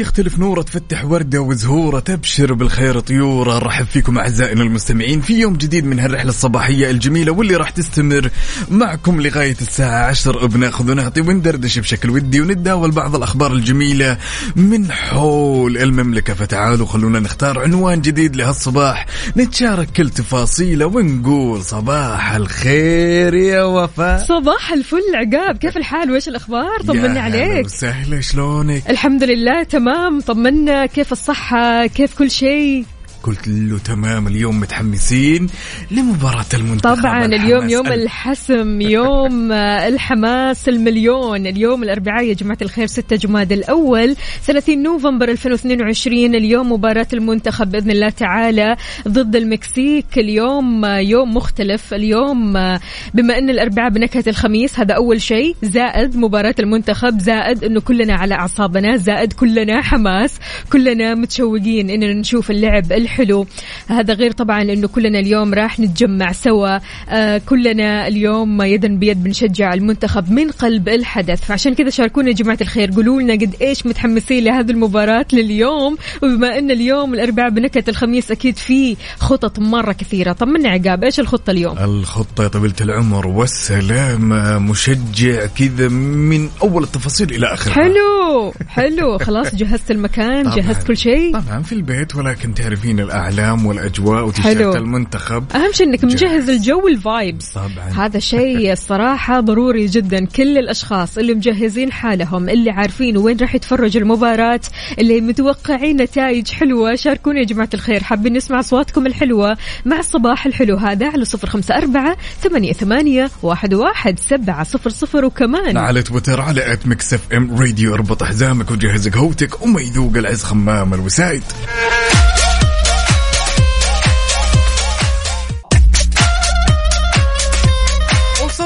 يختلف نوره تفتح وردة وزهورة تبشر بالخير طيورة. رحب فيكم أعزائنا المستمعين في يوم جديد من هالرحلة الصباحية الجميلة واللي راح تستمر معكم لغاية الساعة 10 بناخذ ونعطي وندردش بشكل ودي ونتداول بعض الأخبار الجميلة من حول المملكة. فتعالوا خلونا نختار عنوان جديد لهالصباح. نتشارك كل تفاصيله ونقول صباح الخير يا وفاء. صباح الفل عقاب كيف الحال؟ وإيش الأخبار؟ هلا عليك. وسهلا شلونك؟ الحمد لله تمام. طمنا كيف الصحة؟ كيف كل شيء؟ قلت له تمام اليوم متحمسين لمباراة المنتخب طبعا اليوم يوم ال- الحسم يوم الحماس المليون. اليوم الأربعاء يا جماعة الخير 6 جماد الأول 30 نوفمبر 2022 اليوم مباراة المنتخب بإذن الله تعالى ضد المكسيك. اليوم يوم مختلف. اليوم بما أن الأربعاء بنكهة الخميس هذا أول شيء. زائد مباراة المنتخب زائد أنه كلنا على أعصابنا زائد كلنا حماس كلنا متشوقين أننا نشوف اللعب الحلو هذا غير طبعا أنه كلنا اليوم راح نتجمع سوا. آه كلنا اليوم يدا بيد بنشجع المنتخب من قلب الحدث. فعشان كذا شاركونا يا جماعة الخير. قولوا لنا قد إيش متحمسين لهذه المباراة لليوم. وبما أن اليوم الأربعاء بنكهة الخميس أكيد في خطط مرة كثيرة. طمنا عقاب؟ إيش الخطة اليوم؟ الخطة يا طويلة العمر. والسلامة مشجع كذا من أول التفاصيل إلى آخر حلو حلو. خلاص جهزت المكان. جهزت كل شيء. طبعا في البيت ولكن تعرفين الأعلام والأجواء حلو. وتيشيرت المنتخب أهم شيء إنك. مجهز الجو الفايبس طبعاً. هذا شيء الصراحة ضروري جدا كل الأشخاص اللي مجهزين حالهم اللي عارفين وين راح يتفرج المباراة اللي متوقعين نتائج حلوة شاركونا يا جماعة الخير حابين نسمع أصواتكم الحلوة مع الصباح الحلو هذا على صفر خمسة أربعة ثمانية ثمانية واحد واحد سبعة صفر صفر وكمان على تويتر على at Mix FM Radio اربط حزامك وجهز قهوتك وما يذوق العز خمام الوسايد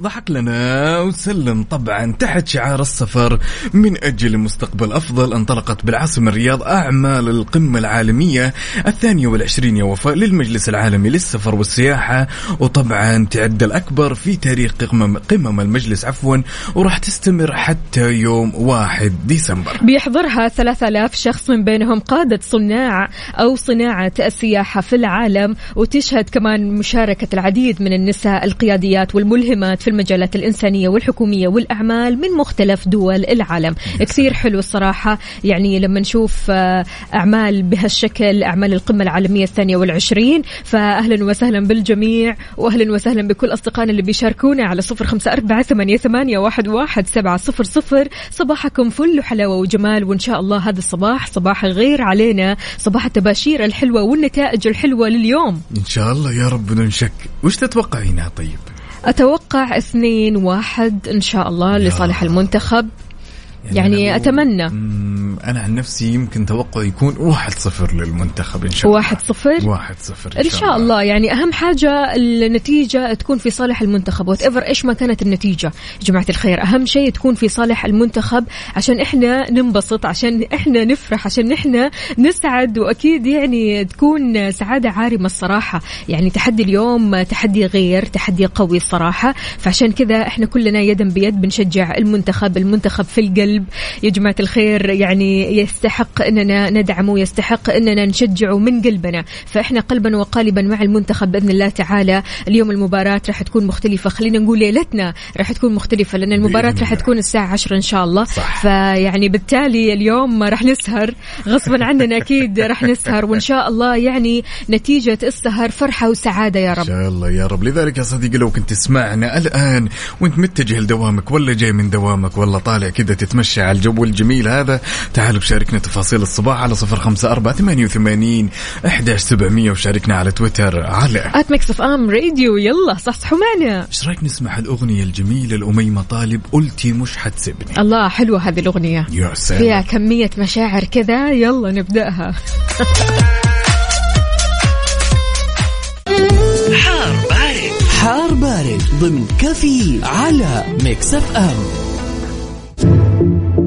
ضحك لنا وسلم طبعا تحت شعار السفر من أجل مستقبل أفضل. انطلقت بالعاصمة الرياض أعمال القمة العالمية الثانية والعشرين يا وفاء للمجلس العالمي للسفر والسياحة. وطبعا تعد الأكبر في تاريخ قمم, قمم المجلس عفوا وراح تستمر حتى يوم واحد ديسمبر. بيحضرها 3000 شخص من بينهم قادة صناع أو صناعة السياحة في العالم. وتشهد كمان مشاركة العديد من النساء القياديات والملهمات في المجالات الإنسانية والحكومية والأعمال من مختلف دول العالم. كثير حلو الصراحة. يعني لما نشوف آه، أعمال بهالشكل أعمال القمة العالمية الثانية والعشرين فأهلا وسهلا بالجميع وأهلا وسهلا بكل أصدقائنا اللي بيشاركونا على صفر خمسة أربعة ثمانية, ثمانية واحد, واحد سبعة صفر صفر. صباحكم فل وحلاوة وجمال وإن شاء الله هذا الصباح صباح الغير علينا صباح التباشير الحلوة والنتائج الحلوة لليوم. إن شاء الله يا رب بدون شك وش تتوقعينها طيب؟ أتوقع اثنين واحد إن شاء الله لصالح المنتخب. يعني أتمنى. مم، أنا عن نفسي يمكن توقع يكون واحد صفر للمنتخب إن شاء الله. واحد صفر؟ واحد صفر إن شاء الله. يعني أهم حاجة النتيجة تكون في صالح المنتخب. وات ايفر إيش ما كانت النتيجة. يا جماعة الخير أهم شيء تكون في صالح المنتخب عشان إحنا ننبسط عشان إحنا نفرح عشان إحنا نسعد. وأكيد يعني تكون سعادة عارمة الصراحة. يعني تحدي اليوم تحدي غير تحدي قوي الصراحة. فعشان كذا إحنا كلنا يدا بيد بنشجع المنتخب المنتخب في القلب. قلب يا جماعة الخير يعني يستحق أننا ندعمه يستحق أننا نشجعه من قلبنا. فإحنا قلبا وقالبا مع المنتخب بإذن الله تعالى. اليوم المباراة راح تكون مختلفة. خلينا نقول ليلتنا راح تكون مختلفة لأن المباراة راح. تكون الساعة 10 إن شاء الله. صح. فيعني بالتالي اليوم راح نسهر. غصبا عننا أكيد راح نسهر. وإن شاء الله يعني نتيجة السهر فرحة وسعادة يا إن رب شاء الله يا رب. لذلك يا صديقي لو كنت تسمعنا الآن وانت متجه لدوامك ولا جاي من دوامك ولا طالع كذا تتمشى على الجو الجميل هذا. تعال بشاركنا تفاصيل الصباح على صفر خمسة أربعة ثمانية وثمانين أحداش سبعمية وشاركنا على تويتر. على at Mix FM Radio يلا صحصحوا معنا إيش رأيك نسمع الأغنية الجميلة لأميمة طالب قلتي مش حتسيبني الله حلوة هذه الأغنية. يا سلام. فيها كمية مشاعر كذا. يلا نبدأها. حار بارد. حار بارد ضمن كفي على ميكس اف ام Thank you.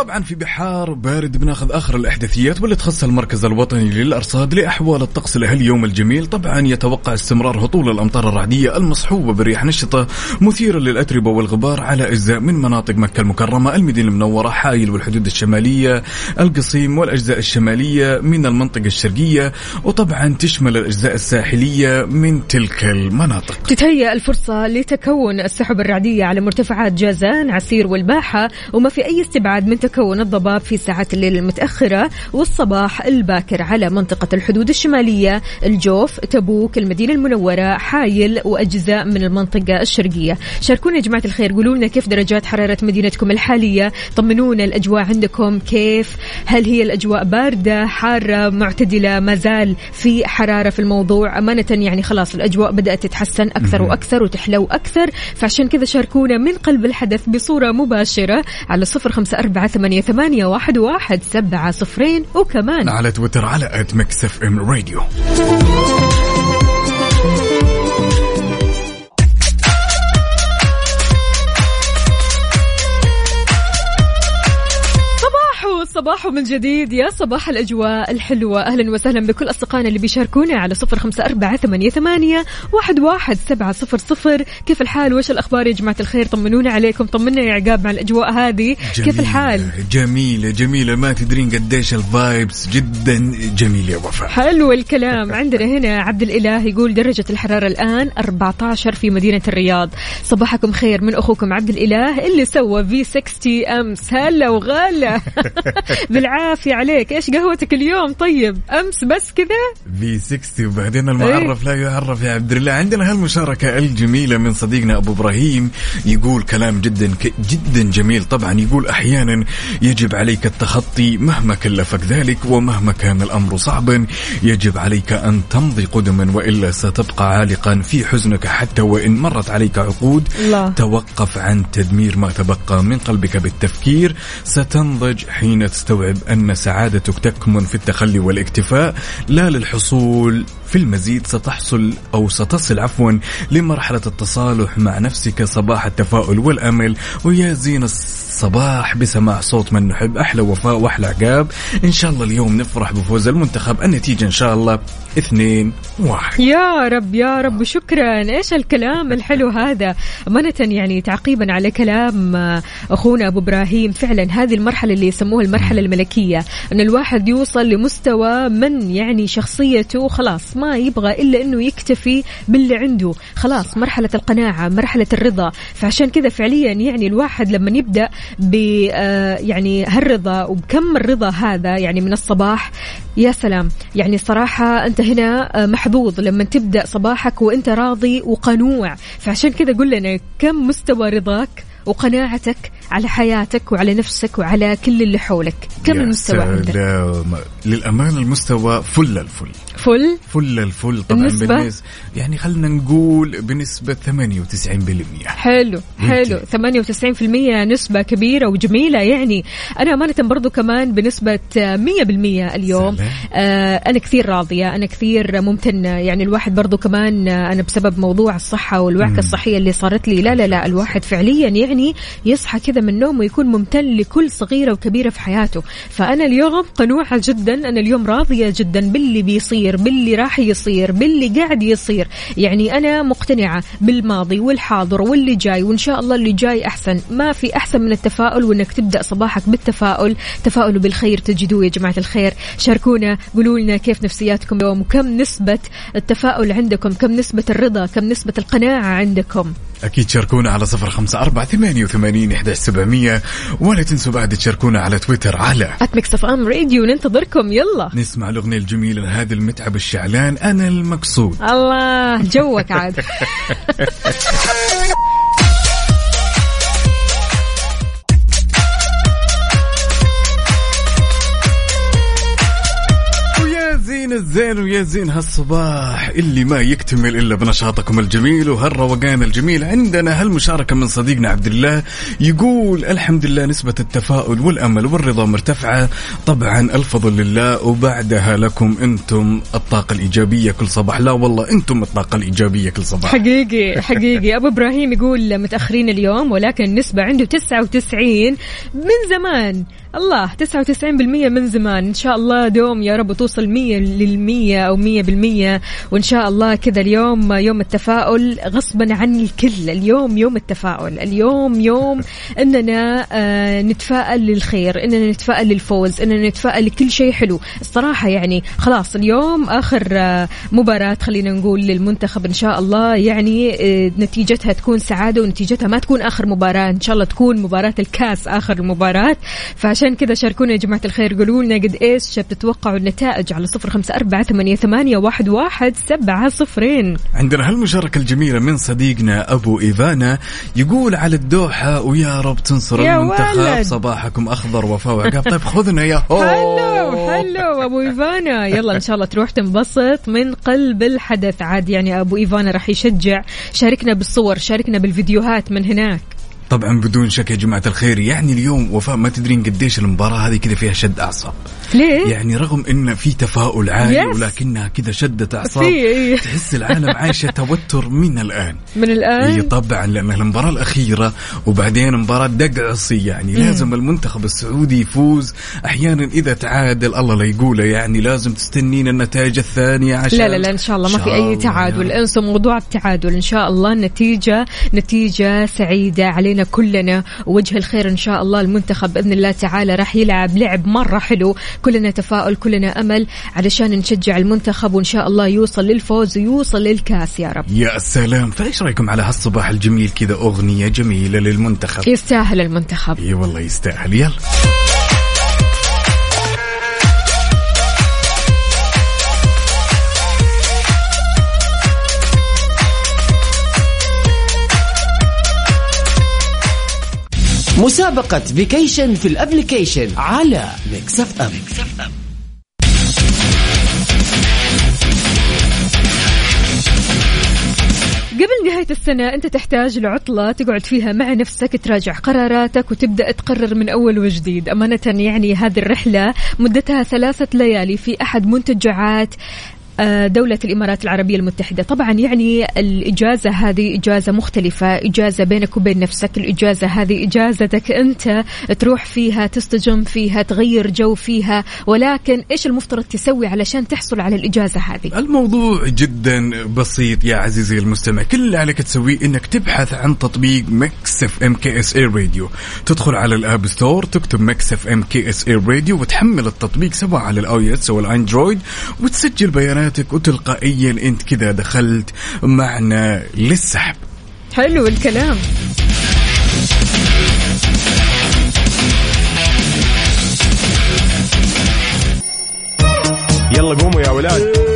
وطبعا في بحار بارد بناخذ آخر الأحداثيات واللي تخص المركز الوطني للأرصاد لأحوال الطقس لهاليوم الجميل. طبعا يتوقع استمرار هطول الأمطار الرعدية المصحوبة برياح نشطة مثيره للأتربة والغبار على أجزاء من مناطق مكة المكرمة المدينة المنورة حايل والحدود الشمالية القصيم والأجزاء الشمالية من المنطقة الشرقية وطبعا تشمل الأجزاء الساحلية من تلك المناطق. تتهيأ الفرصة لتكون السحب الرعدية على مرتفعات جازان عسير والباحة وما في أي استبعاد من الضباب في ساعات الليل المتأخرة والصباح الباكر على منطقة الحدود الشمالية الجوف تبوك المدينة المنورة حايل وأجزاء من المنطقة الشرقية. شاركونا يا جماعة الخير قولوا لنا كيف درجات حرارة مدينتكم الحالية؟ طمنونا الأجواء عندكم كيف؟ هل هي الأجواء باردة حارة معتدلة ما زال في حرارة في الموضوع؟ أمانة يعني خلاص الأجواء بدأت تتحسن أكثر وأكثر وتحلو أكثر فعشان كذا شاركونا من قلب الحدث بصورة مباشرة على صفر خمسة أربعة ثمانية, ثمانية واحد, واحد سبعة صفرين وكمان على تويتر على at Mix FM Radio صباحو صباحو من جديد. يا صباح الأجواء الحلوة. أهلا وسهلا بكل أصدقائنا اللي بيشاركونا على صفر خمسة أربعة ثمانية, ثمانية واحد, واحد سبعة صفر صفر. كيف الحال؟ وش الأخبار يا جماعة الخير؟ طمنونا عليكم. طمنا يا عقاب مع الأجواء هذه. كيف الحال؟ جميلة جميلة. ما تدرين قديش الفايبس جدا جميل يا وفاء. حلو الكلام. عندنا هنا عبد الإله يقول درجة الحرارة الآن 14 في مدينة الرياض. صباحكم خير من أخوكم عبد الإله اللي سوى في 60 أمس. هلا وغلا. بالعافية عليك. إيش قهوتك اليوم؟ طيب أمس بس كذا؟ في 60 وبعدين المعرف لا يعرف يا عبد الله. عندنا هالمشاركة الجميلة من صديقنا أبو إبراهيم. يقول كلام جدا جدا جميل. طبعا يقول أحيانا يجب عليك التخطي مهما كلفك ذلك ومهما كان الأمر صعبا. يجب عليك أن تمضي قدما وإلا ستبقى عالقا في حزنك حتى وإن مرت عليك عقود. الله. توقف عن تدمير ما تبقى من قلبك بالتفكير. ستنضج حين تستوعب أن سعادتك تكمن في التخلي والاكتفاء لا للحصول في المزيد ستحصل أو ستصل عفوا لمرحلة التصالح مع نفسك صباح التفاؤل والأمل. ويا زين الصباح بسماع صوت من نحب أحلى وفاء وأحلى عقاب. إن شاء الله اليوم نفرح بفوز المنتخب. النتيجة إن شاء الله اثنين واحد. يا رب يا رب شكرا. إيش الكلام الحلو هذا؟ أمانة يعني تعقيبا على كلام آه، أخونا أبو إبراهيم. فعلا هذه المرحلة اللي يسموها المرحلة الملكية. إن الواحد يوصل لمستوى من يعني شخصيته خلاص ما يبغى إلا إنه يكتفي باللي عنده. خلاص مرحلة القناعة مرحلة الرضا. فعشان كذا فعليا يعني الواحد لما يبدأ ب آه، يعني هالرضا وبكم الرضا هذا يعني من الصباح يا سلام. يعني صراحة أنت هنا آه، محظوظ لما تبدأ صباحك وأنت راضي وقنوع. فعشان كذا قل لنا كم مستوى رضاك؟ وقناعتك على حياتك وعلى نفسك وعلى كل اللي حولك. كم المستوى عندك. للأمانة المستوى فل الفل. فل؟ فل الفل طبعا النسبة؟ بالنسبة يعني خلينا نقول بنسبة 98% حلو حلو. 98% نسبة كبيرة وجميلة. يعني أنا أمانة برضو كمان بنسبة 100% اليوم. سلام. آه أنا كثير راضية أنا كثير ممتنة. يعني الواحد برضو كمان أنا بسبب موضوع الصحة والوعكة الصحية اللي صارت لي. لا لا لا الواحد فعليا يعني يصحى كذا من نومه ويكون ممتن لكل صغيرة وكبيرة في حياته. فأنا اليوم قنوعة جدا أنا اليوم راضية جدا باللي بيصير يصير باللي راح يصير باللي قاعد يصير. يعني أنا مقتنعة بالماضي والحاضر واللي جاي وإن شاء الله اللي جاي أحسن. ما في أحسن من التفاؤل وإنك تبدأ صباحك بالتفاؤل. تفاؤلوا بالخير تجدوه يا جماعة الخير. شاركونا قولوا لنا كيف نفسياتكم اليوم؟ وكم نسبة التفاؤل عندكم؟ كم نسبة الرضا؟ كم نسبة القناعة عندكم؟ أكيد شاركونا على صفر خمسة أربعة ثمانية وثمانين إحدى سبعمية. ولا تنسوا بعد تشاركونا على تويتر على at Mix FM Radio ننتظركم. يلا. نسمع الأغنية الجميلة هذه لمتعب الشعلان أنا المقصود. الله جوك عاد. الزين ويا زين هالصباح. اللي ما يكتمل إلا بنشاطكم الجميل وهالروقان الجميل. عندنا هالمشاركة من صديقنا عبد الله يقول الحمد لله نسبة التفاؤل والأمل والرضا مرتفعة. طبعا الفضل لله وبعدها لكم أنتم الطاقة الإيجابية كل صباح. لا والله أنتم الطاقة الإيجابية كل صباح. حقيقي حقيقي. أبو إبراهيم يقول متأخرين اليوم ولكن النسبة عنده 99 من زمان. الله 99% من زمان. إن شاء الله دوم يا رب توصل 100 للمية أو 100% وإن شاء الله كذا اليوم يوم التفاؤل غصبا عن الكل. اليوم يوم التفاؤل. اليوم يوم إننا آه نتفائل للخير إننا نتفائل للفوز إننا نتفائل لكل شيء حلو. الصراحة يعني خلاص اليوم آخر آه مباراة خلينا نقول للمنتخب إن شاء الله. يعني آه نتيجتها تكون سعادة ونتيجتها ما تكون آخر مباراة. إن شاء الله تكون مباراة الكاس آخر المباراه فعشان كذا شاركونا يا جماعة الخير. قولوا لنا قد إيش بتتوقعوا النتائج على صفر خمسة أربعة ثمانية, ثمانية واحد, واحد سبعة صفرين. عندنا هالمشاركة الجميلة من صديقنا أبو إيفانا يقول على الدوحة ويا رب تنصر يا المنتخب ولد. صباحكم أخضر وفاء وعقاب طيب خذنا يا هو. هلو هلو أبو إيفانا. يلا إن شاء الله تروح تنبسط من قلب الحدث. عاد يعني أبو إيفانا راح يشجع. شاركنا بالصور شاركنا بالفيديوهات من هناك. طبعا بدون شك يا جماعة الخير يعني اليوم وفاء ما تدرين قديش المباراة هذه كذا فيها شد أعصاب. ليه؟ يعني رغم إن في تفاؤل عالي Yes. ولكنها كذا شدة أعصاب في- تحس العالم عايشة توتر من الآن. من اي الان طبعا لأن المباراة الأخيرة وبعدين مباراة دقعصي يعني لازم المنتخب السعودي يفوز. أحيانا إذا تعادل الله لا يقوله يعني لازم تستنين النتائج الثانية عشان لا لا لا إن شاء الله ما في أي تعادل. إنسوا موضوع التعادل إن شاء الله النتيجه نتيجة سعيدة علينا كلنا ووجه الخير إن شاء الله. المنتخب بإذن الله تعالى راح يلعب لعب مرة حلو. كلنا تفاؤل كلنا أمل علشان نشجع المنتخب وإن شاء الله يوصل للفوز ويوصل للكاس يا رب. يا سلام. فإيش رأيكم على هالصباح الجميل كذا؟ أغنية جميلة للمنتخب. يستاهل المنتخب. إي والله يستاهل. يلا. مسابقة vacation في ال application على Mix FM قبل نهاية السنة أنت تحتاج لعطلة تقعد فيها مع نفسك تراجع قراراتك وتبدأ تقرر من أول وجديد. أمانة يعني هذه الرحلة مدتها ثلاثة ليالي في أحد منتجعات دولة الإمارات العربية المتحدة. طبعا يعني الإجازة هذه إجازة مختلفة إجازة بينك وبين نفسك الإجازة هذه إجازتك أنت تروح فيها تستجم فيها تغير جو فيها. ولكن إيش المفترض تسوي علشان تحصل على الإجازة هذه؟ الموضوع جدا بسيط يا عزيزي المستمع. كل اللي عليك تسويه إنك تبحث عن تطبيق Mix FM KSA Radio. تدخل على ال App Store تكتب Mix FM KSA Radio وتحمل التطبيق سواء على ال iOS أو ال Android وتسجل بياناتك وتلقائيا أنت كذا دخلت معنا للسحب. حلو الكلام. يلا قوموا يا ولاد.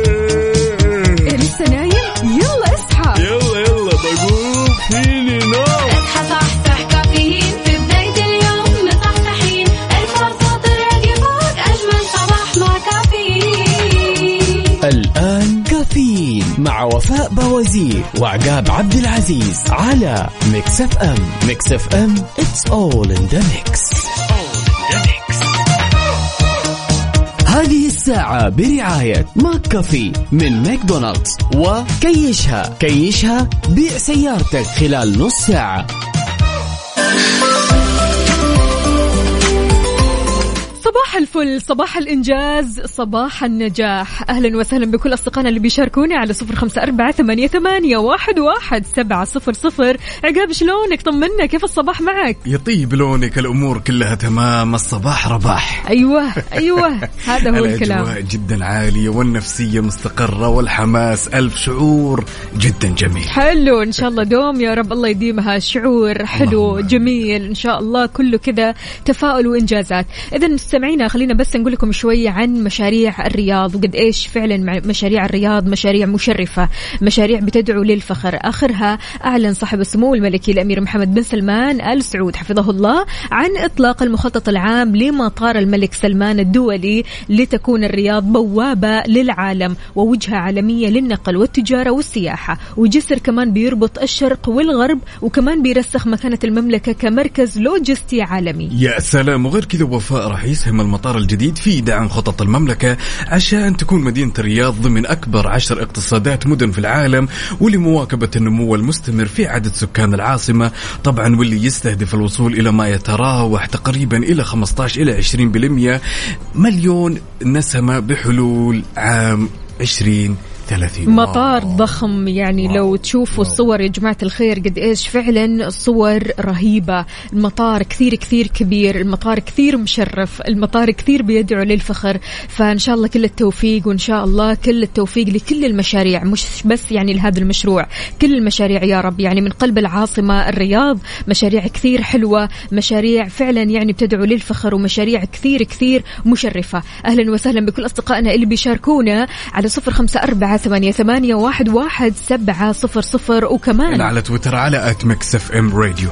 وفاء بوازير وعقاب عبد العزيز على Mix FM Mix FM it's all in the mix. هذه الساعة برعاية McCafé من ماكدونالدز وكيشها. كيشها بيع سيارتك خلال نص ساعة. صباح الفل صباح الإنجاز صباح النجاح. أهلا وسهلا بكل أصدقائنا اللي بيشاركونا على صفر خمسة أربعة ثمانية, ثمانية واحد, واحد سبعة صفر صفر. عقاب شلونك؟ طمنا كيف الصباح معك؟ يطيب لونك الأمور كلها تمام الصباح رباح. أيوة أيوة هذا هو الكلام. الاجواء جدا عالية والنفسية مستقرة والحماس ألف شعور جدا جميل. حلو إن شاء الله دوم يا رب الله يديمها. شعور حلو جميل إن شاء الله كله كذا تفاؤل وإنجازات. اذا مستمعينا خلينا بس نقول لكم شوية عن مشاريع الرياض وقد إيش فعلا مشاريع الرياض مشاريع مشرفة مشاريع بتدعو للفخر. آخرها أعلن صاحب السمو الملكي الأمير محمد بن سلمان آل سعود حفظه الله عن إطلاق المخطط العام لمطار الملك سلمان الدولي لتكون الرياض بوابة للعالم ووجهة عالمية للنقل والتجارة والسياحة. وجسر كمان بيربط الشرق والغرب وكمان بيرسخ مكانة المملكة كمركز لوجستي عالمي. يا سلام وغير كذا وفاء راح يسهم المطار الجديد في دعم خطط المملكة عشان تكون مدينة الرياض ضمن أكبر عشر اقتصادات مدن في العالم ولمواكبة النمو المستمر في عدد سكان العاصمة. طبعا واللي يستهدف الوصول إلى ما يتراوح تقريبا إلى 15 إلى 20% مليون نسمة بحلول عام 20 30 مطار ضخم يعني لو تشوفوا الصور يا جماعة الخير قد إيش فعلا صور رهيبة. المطار كثير كثير كبير المطار كثير مشرف المطار كثير بيدعو للفخر. فإن شاء الله كل التوفيق وإن شاء الله كل التوفيق لكل المشاريع مش بس يعني لهذا المشروع. كل المشاريع يا رب يعني من قلب العاصمة الرياض مشاريع كثير حلوة مشاريع فعلا يعني بتدعو للفخر ومشاريع كثير كثير مشرفة. أهلا وسهلا بكل أصدقائنا اللي بيشاركونا على صفر خمسة أربعة ثمانية, ثمانية واحد, واحد سبعة صفر صفر وكمان على تويتر على at Mix FM Radio.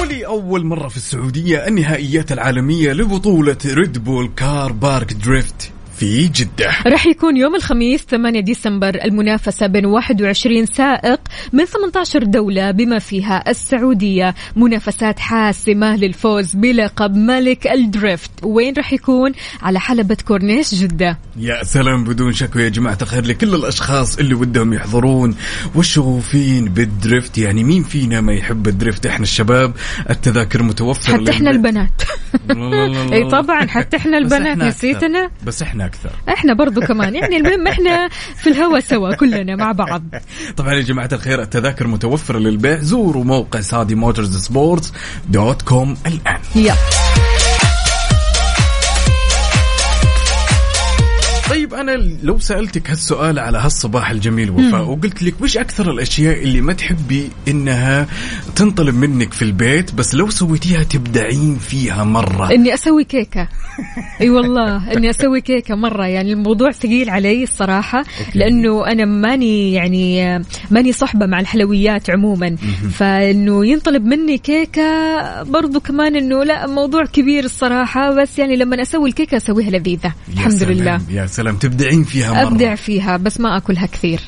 ولأول مرة في السعودية النهائيات العالمية لبطولة ريد بول كار بارك دريفت في جدة. راح يكون يوم الخميس 8 ديسمبر المنافسة بين 21 سائق من 18 دولة بما فيها السعودية. منافسات حاسمة للفوز بلقب ملك الدريفت. وين راح يكون؟ على حلبة كورنيش جدة. يا سلام بدون شك يا جماعة الخير لكل الأشخاص اللي ودهم يحضرون. والشغوفين بالدريفت يعني مين فينا ما يحب الدريفت؟ إحنا الشباب التذاكر متوفرة حتى إحنا البنات. أي طبعا حتى إحنا البنات. نسيتنا؟ بس إحنا أكثر. إحنا برضو كمان. يعني المهم إحنا في الهوا سوا كلنا مع بعض. طبعا يا جماعة الخير التذاكر متوفرة للبيع. زوروا موقع سعودي motorsports dot com الآن. يلا. طيب أنا لو سألتك هالسؤال على هالصباح الجميل وفاء وقلت لك وش أكثر الأشياء اللي ما تحبي إنها تنطلب منك في البيت بس لو سويتيها تبدعين فيها مرة؟ إني أسوي كيكة. أي والله إني أسوي كيكة مرة. يعني الموضوع ثقيل علي الصراحة لأنه أنا ماني يعني ماني صحبة مع الحلويات عموما. فإنه ينطلب مني كيكة برضو كمان إنه لا موضوع كبير الصراحة. بس يعني لما أسوي الكيكة أسويها لذيذة. الحمد سلام، لله يا سلام. تبدعين فيها مرة. أبدع فيها بس ما أكلها كثير.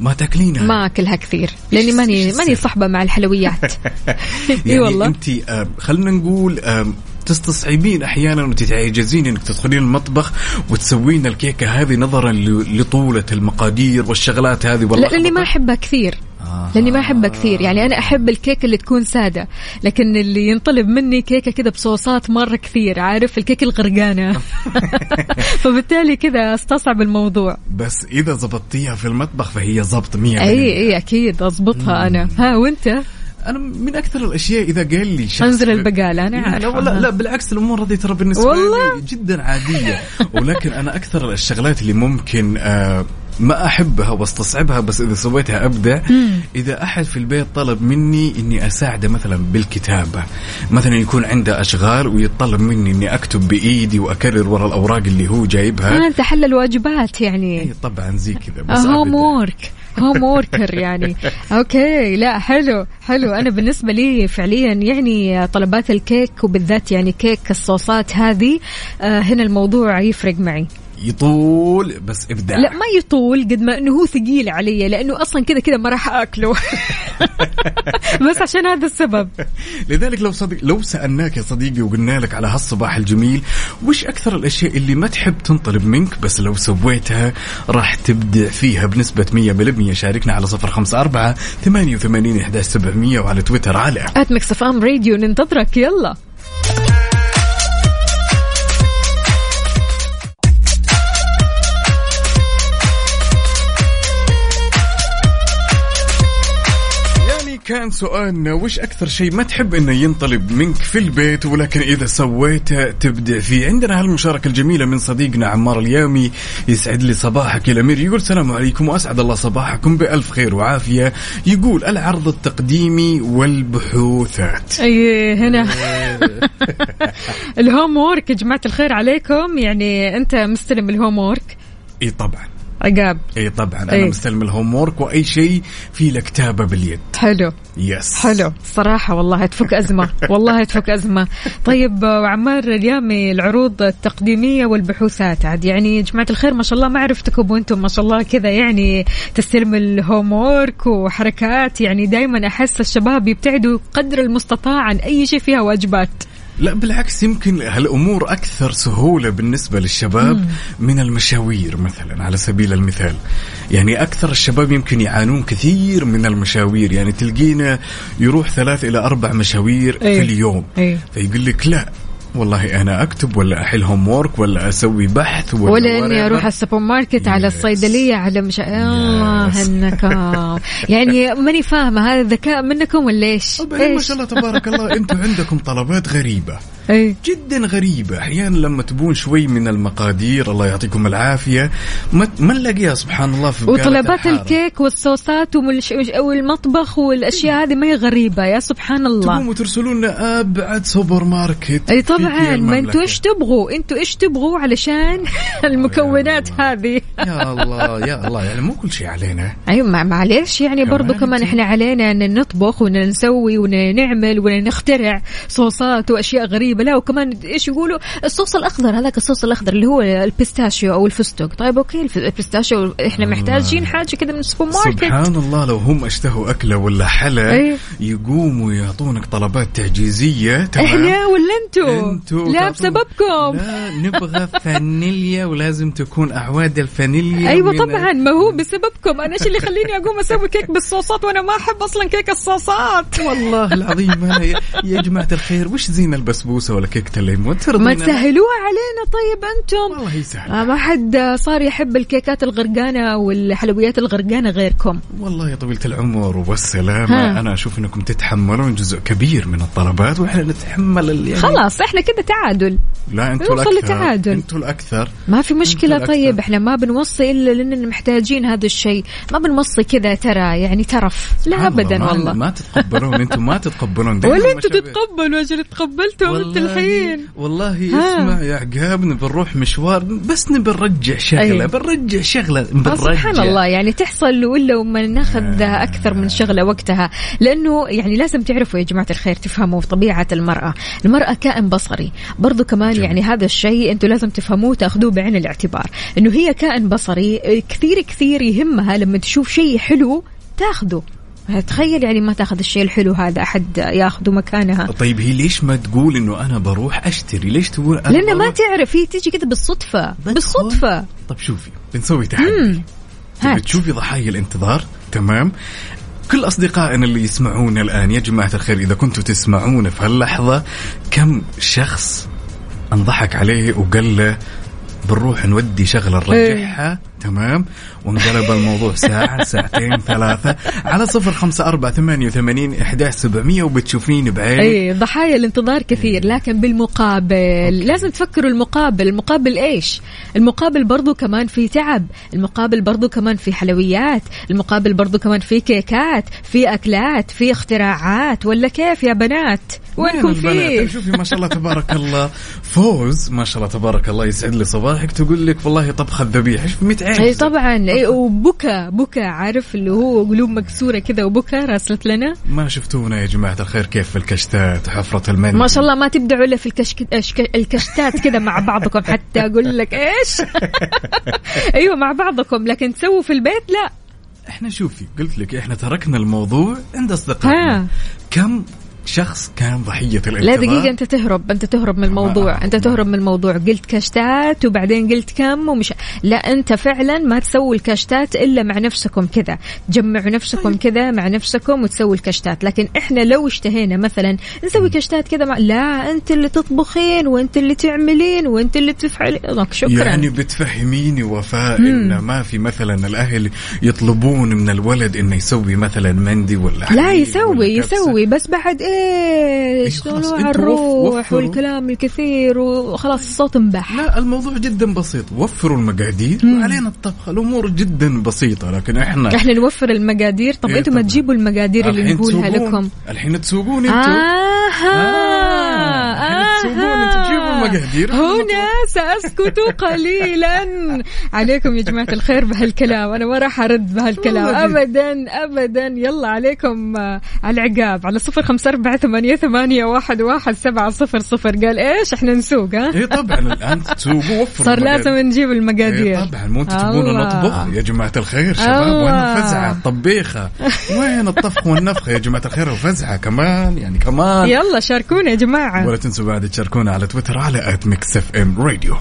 ما تاكلينها؟ ما أكلها كثير لأني ماني ماني؟ صحبة مع الحلويات. إي يعني والله. انت آه، خلينا نقول تستصعبين أحيانا وتتعجزين إنك تدخلين المطبخ وتسوين الكيكة هذه نظرا لطولة المقادير والشغلات هذه. والله لا لأني ما أحبها كثير. لأني ما أحبها كثير. يعني أنا أحب الكيكة اللي تكون سادة لكن اللي ينطلب مني كيكة كذا بصوصات مرة كثير عارف؟ الكيكة الغرقانة. فبالتالي كذا استصعب الموضوع. بس إذا زبطتيها في المطبخ فهي زبط 100% اي اي أكيد أضبطها أنا. ها وأنت؟ أنا من أكثر الأشياء إذا قال لي شخص أنزل البقاله أنا لا عارفه لا, لا بالعكس الأمور هذه ترى بالنسبة والله؟ لي جدا عادية. ولكن أنا أكثر الشغلات اللي ممكن آه ما أحبها واستصعبها بس إذا سويتها ابدع إذا أحد في البيت طلب مني إني أساعده مثلا بالكتابة. مثلا يكون عنده أشغال ويطلب مني إني أكتب بإيدي وأكرر ورا الأوراق اللي هو جايبها. انت حل الواجبات يعني. إيه طبعا زي كذا بس home. work homeworker يعني. okay لا حلو حلو. أنا بالنسبة لي فعليا يعني طلبات الكيك وبالذات يعني كيك الصوصات هذه آه هنا الموضوع يفرق معي. يطول بس إبداع. لا ما يطول قد ما إنه هو ثقيل علي لأنه أصلا كذا كذا ما راح أكله. بس عشان هذا السبب. لذلك لو صديق لو سألناك يا صديقي وقلنا لك على هالصباح الجميل وش أكثر الأشياء اللي ما تحب تنطلب منك؟ بس لو سويتها راح تبدع فيها بنسبة 100% شاركنا على 054 88 11700 وعلى تويتر على at Mix FM Radio ننتظرك. يلا. كان سؤالنا وش أكثر شيء ما تحب إنه ينطلب منك في البيت؟ ولكن إذا سويته تبدع فيه. عندنا هالمشاركة الجميلة من صديقنا عمار اليامي يسعد لي صباحك يا الأمير. يقول السلام عليكم وأسعد الله صباحكم بألف خير وعافية. يقول العرض التقديمي والبحوثات. أي هنا. ال homework يا جماعة الخير عليكم. يعني أنت مستلم ال homework. إي طبعا. عقاب. إي طبعا أنا إيه. مستلم ال homework وأي شيء في له كتابه باليد. حلو. yes حلو. صراحة والله تفك أزمة. والله تفك أزمة. طيب وعمار اليامي العروض التقديمية والبحوثات. عاد يعني يا جماعة الخير ما شاء الله ما عرفتكم وأنتم ما شاء الله كذا يعني تستلم ال homework وحركات. يعني دائما أحس الشباب يبتعدوا قدر المستطاع عن أي شيء فيها واجبات. لا بالعكس يمكن هالأمور أكثر سهولة بالنسبة للشباب من المشاوير مثلا على سبيل المثال يعني أكثر الشباب يمكن يعانون كثير من المشاوير يعني تلقينا يروح ثلاث إلى أربع مشاوير إيه. في اليوم إيه. فيقول لك لا والله أنا أكتب ولا أحل homework ولا أسوي بحث ولا, ولا إني. أروح على السوبر ماركت على. الصيدلية على مش الله Yes. النكام يعني ماني فاهمة هذا ذكاء منكم ولا إيش؟ ما؟ شاء الله تبارك الله أنتم عندكم طلبات غريبة إيه جدا غريبة. أحيانا لما تبون شوي من المقادير الله يعطيكم العافية. ما, ما نلاقيها سبحان الله في وطلبات الحارة. الكيك والصوصات والمطبخ والأشياء هذه ما هي غريبة يا سبحان الله. تقوموا ترسلوا لنا ابعد سوبر ماركت أي طبعا ما. أنتوا إيش تبغوا؟ أنتوا إيش تبغوا علشان المكونات هذه؟ يا الله يا الله. يعني مو كل شيء علينا. أيوه مع- معليش يعني برضو كمان إحنا علينا إن نطبخ وان نسوي وان نعمل وان نخترع صوصات وأشياء غريبة. لا وكمان إيش يقولوا؟ الصوص الأخضر هذاك الصوص الأخضر اللي هو ال pistachio أو الفستق. طيب okay ال pistachio إحنا محتاجين حاجة كذا من السوبر ماركت سبحان الله لو هم اشتهوا أكلة ولا حلا إيه. يقوموا يعطونك طلبات تعجيزية تمام؟ إحنا ولا أنتوا؟ أنتوا لا بسببكم. لا نبغى فانيليا ولازم تكون أعواد الفانيليا أيوه طبعا ما هو بسببكم. أنا إيش اللي يخليني أقوم أسوي كيك بالصوصات وأنا ما أحب أصلا كيك الصوصات؟ والله العظيم يا, جماعة الخير وش زين البسبوسة ولا كيكة الليمون ما تسهلوها علينا طيب أنتم. والله يسهل آه، ما حد صار يحب الكيكات الغرقانة والحلويات الغرقانة غيركم. والله يا طويلة العمر والسلامة. ها. أنا أشوف أنكم تتحملون جزء كبير من الطلبات وإحنا نتحمل يعني خلاص إحنا كده تعادل. لا أنتوا نوصل الأكثر. لتعادل. أنتوا الأكثر. ما في مشكلة طيب. إحنا ما بنوصي إلا لأننا محتاجين هذا الشيء. ما بنوصي كذا ترى يعني ترف. لا ابدا والله. ما تتقبلون أنتم ما تتقبلون. ولا مشاوير. تتقبلوا أجل تقبلتوا والله الحين والله. اسمع يا عقاب نبي نروح مشوار بس نبي نرجع شغلة أيوة. بنرجع شغلة آه، بنرجع سبحان الله يعني تحصل ولا وما ناخذ أكثر من شغلة وقتها. لأنه يعني لازم تعرفوا يا جماعة الخير تفهموا في طبيعة المرأة. المرأة كائن بصري. برضو كمان جميل. يعني هذا الشيء أنتم لازم تفهموه تأخذوه بعين الاعتبار. إنه هي كائن بصري كثير كثير يهمها لما تشوف شيء حلو تاخذه. تخيل يعني ما تاخذ الشيء الحلو هذا أحد ياخذه مكانها. طيب هي ليش ما تقول إنه أنا بروح أشتري؟ ليش تقول أنا لأن ما تعرف هي تيجي كذا بالصدفة. بالصدفة. طيب شوفي بنسوي تحدي تبي هات. تشوفي ضحايا الانتظار؟ تمام. كل أصدقائنا اللي يسمعونا الآن يا جماعة الخير إذا كنتوا تسمعونا في هاللحظة كم شخص أنضحك عليه وقال له بنروح نودي شغلة نرجعها؟ تمام؟ وانقلب الموضوع ساعة ساعتين ثلاثة. على صفر خمسة أربعة ثمانية وثمانين إحداش سبعمية وبتشوفين بعينك اي ضحايا الانتظار كثير لكن بالمقابل لازم تفكروا المقابل. المقابل إيش؟ المقابل برضو كمان في تعب المقابل برضو كمان في حلويات المقابل برضو كمان في كيكات في أكلات في اختراعات. ولا كيف يا بنات؟ وينكم؟ فيه؟ شوفي ما شاء الله تبارك الله. فوز ما شاء الله تبارك الله يسعد لي صباحك تقول لك والله طبخة ذبيحة شوف 100 عين اي طبعا. اي وبكى بكى عارف اللي هو قلوب مكسورة كذا وبكى راسلت لنا. ما شفتونا يا جماعة الخير كيف في الكشتات حفرة المندي ما شاء الله ما تبدعوا إلا في الكشك... الكشتات كذا مع بعضكم. حتى أقول لك إيش؟ أيوه مع بعضكم. لكن تسووا في البيت؟ لا. إحنا شوفي قلت لك إحنا تركنا الموضوع عند أصدقائنا. كم شخص كان ضحية الانتظار. لا دقيقة أنت تهرب أنت تهرب من الموضوع. ما- أنت تهرب من الموضوع. قلت كاشتات وبعدين قلت كم ومش لا أنت فعلا ما تسوي الكاشتات إلا مع نفسكم كذا. تجمعوا نفسكم كذا مع نفسكم وتسوي الكاشتات لكن إحنا لو اشتهينا مثلا نسوي كاشتات كذا مع... لا أنت اللي تطبخين وأنت اللي تعملين وأنت اللي تفعلين. شكرا. يعني بتفهميني وفاء إن ما في مثلا الأهل يطلبون من الولد إنه يسوي مثلا مندي ولا لا يسوي؟ يسوي بس بعد إيه، خلاص، طلوع الروح. والكلام الكثير وخلاص الصوت انبح لا الموضوع جدا بسيط. وفروا المقادير. وعلينا الطبخ. الأمور جدا بسيطة لكن إحنا إحنا نوفر المقادير. طب إيه أنتم ما. تجيبوا المقادير اللي نقولها. لكم؟ الحين تسوقون أنتم آها! آه، الحين تسوقون، المقادير. هنا سأسكت قليلا. عليكم يا جماعة الخير بهالكلام. أنا ما راح أرد بهالكلام. أبدا أبدا. يلا عليكم آه، على العقاب على صفر خمسة أربعة ثمانية, ثمانية واحد, واحد سبعة صفر صفر. قال إيش؟ إحنا نسوق ها؟ اي طبعا الآن تسوقوا وفروا صار. لازم نجيب المقادير. إيه طبعا مو أنتم تبون. نطبخ يا جماعة الخير شباب. وين فزعه طبيخه وين الطبخ والنفخه يا جماعة الخير؟ وفزعه كمان يعني كمان. يلا شاركونا يا جماعة. ولا تنسوا بعد تشاركونا على تويتر على at Mix FM Radio.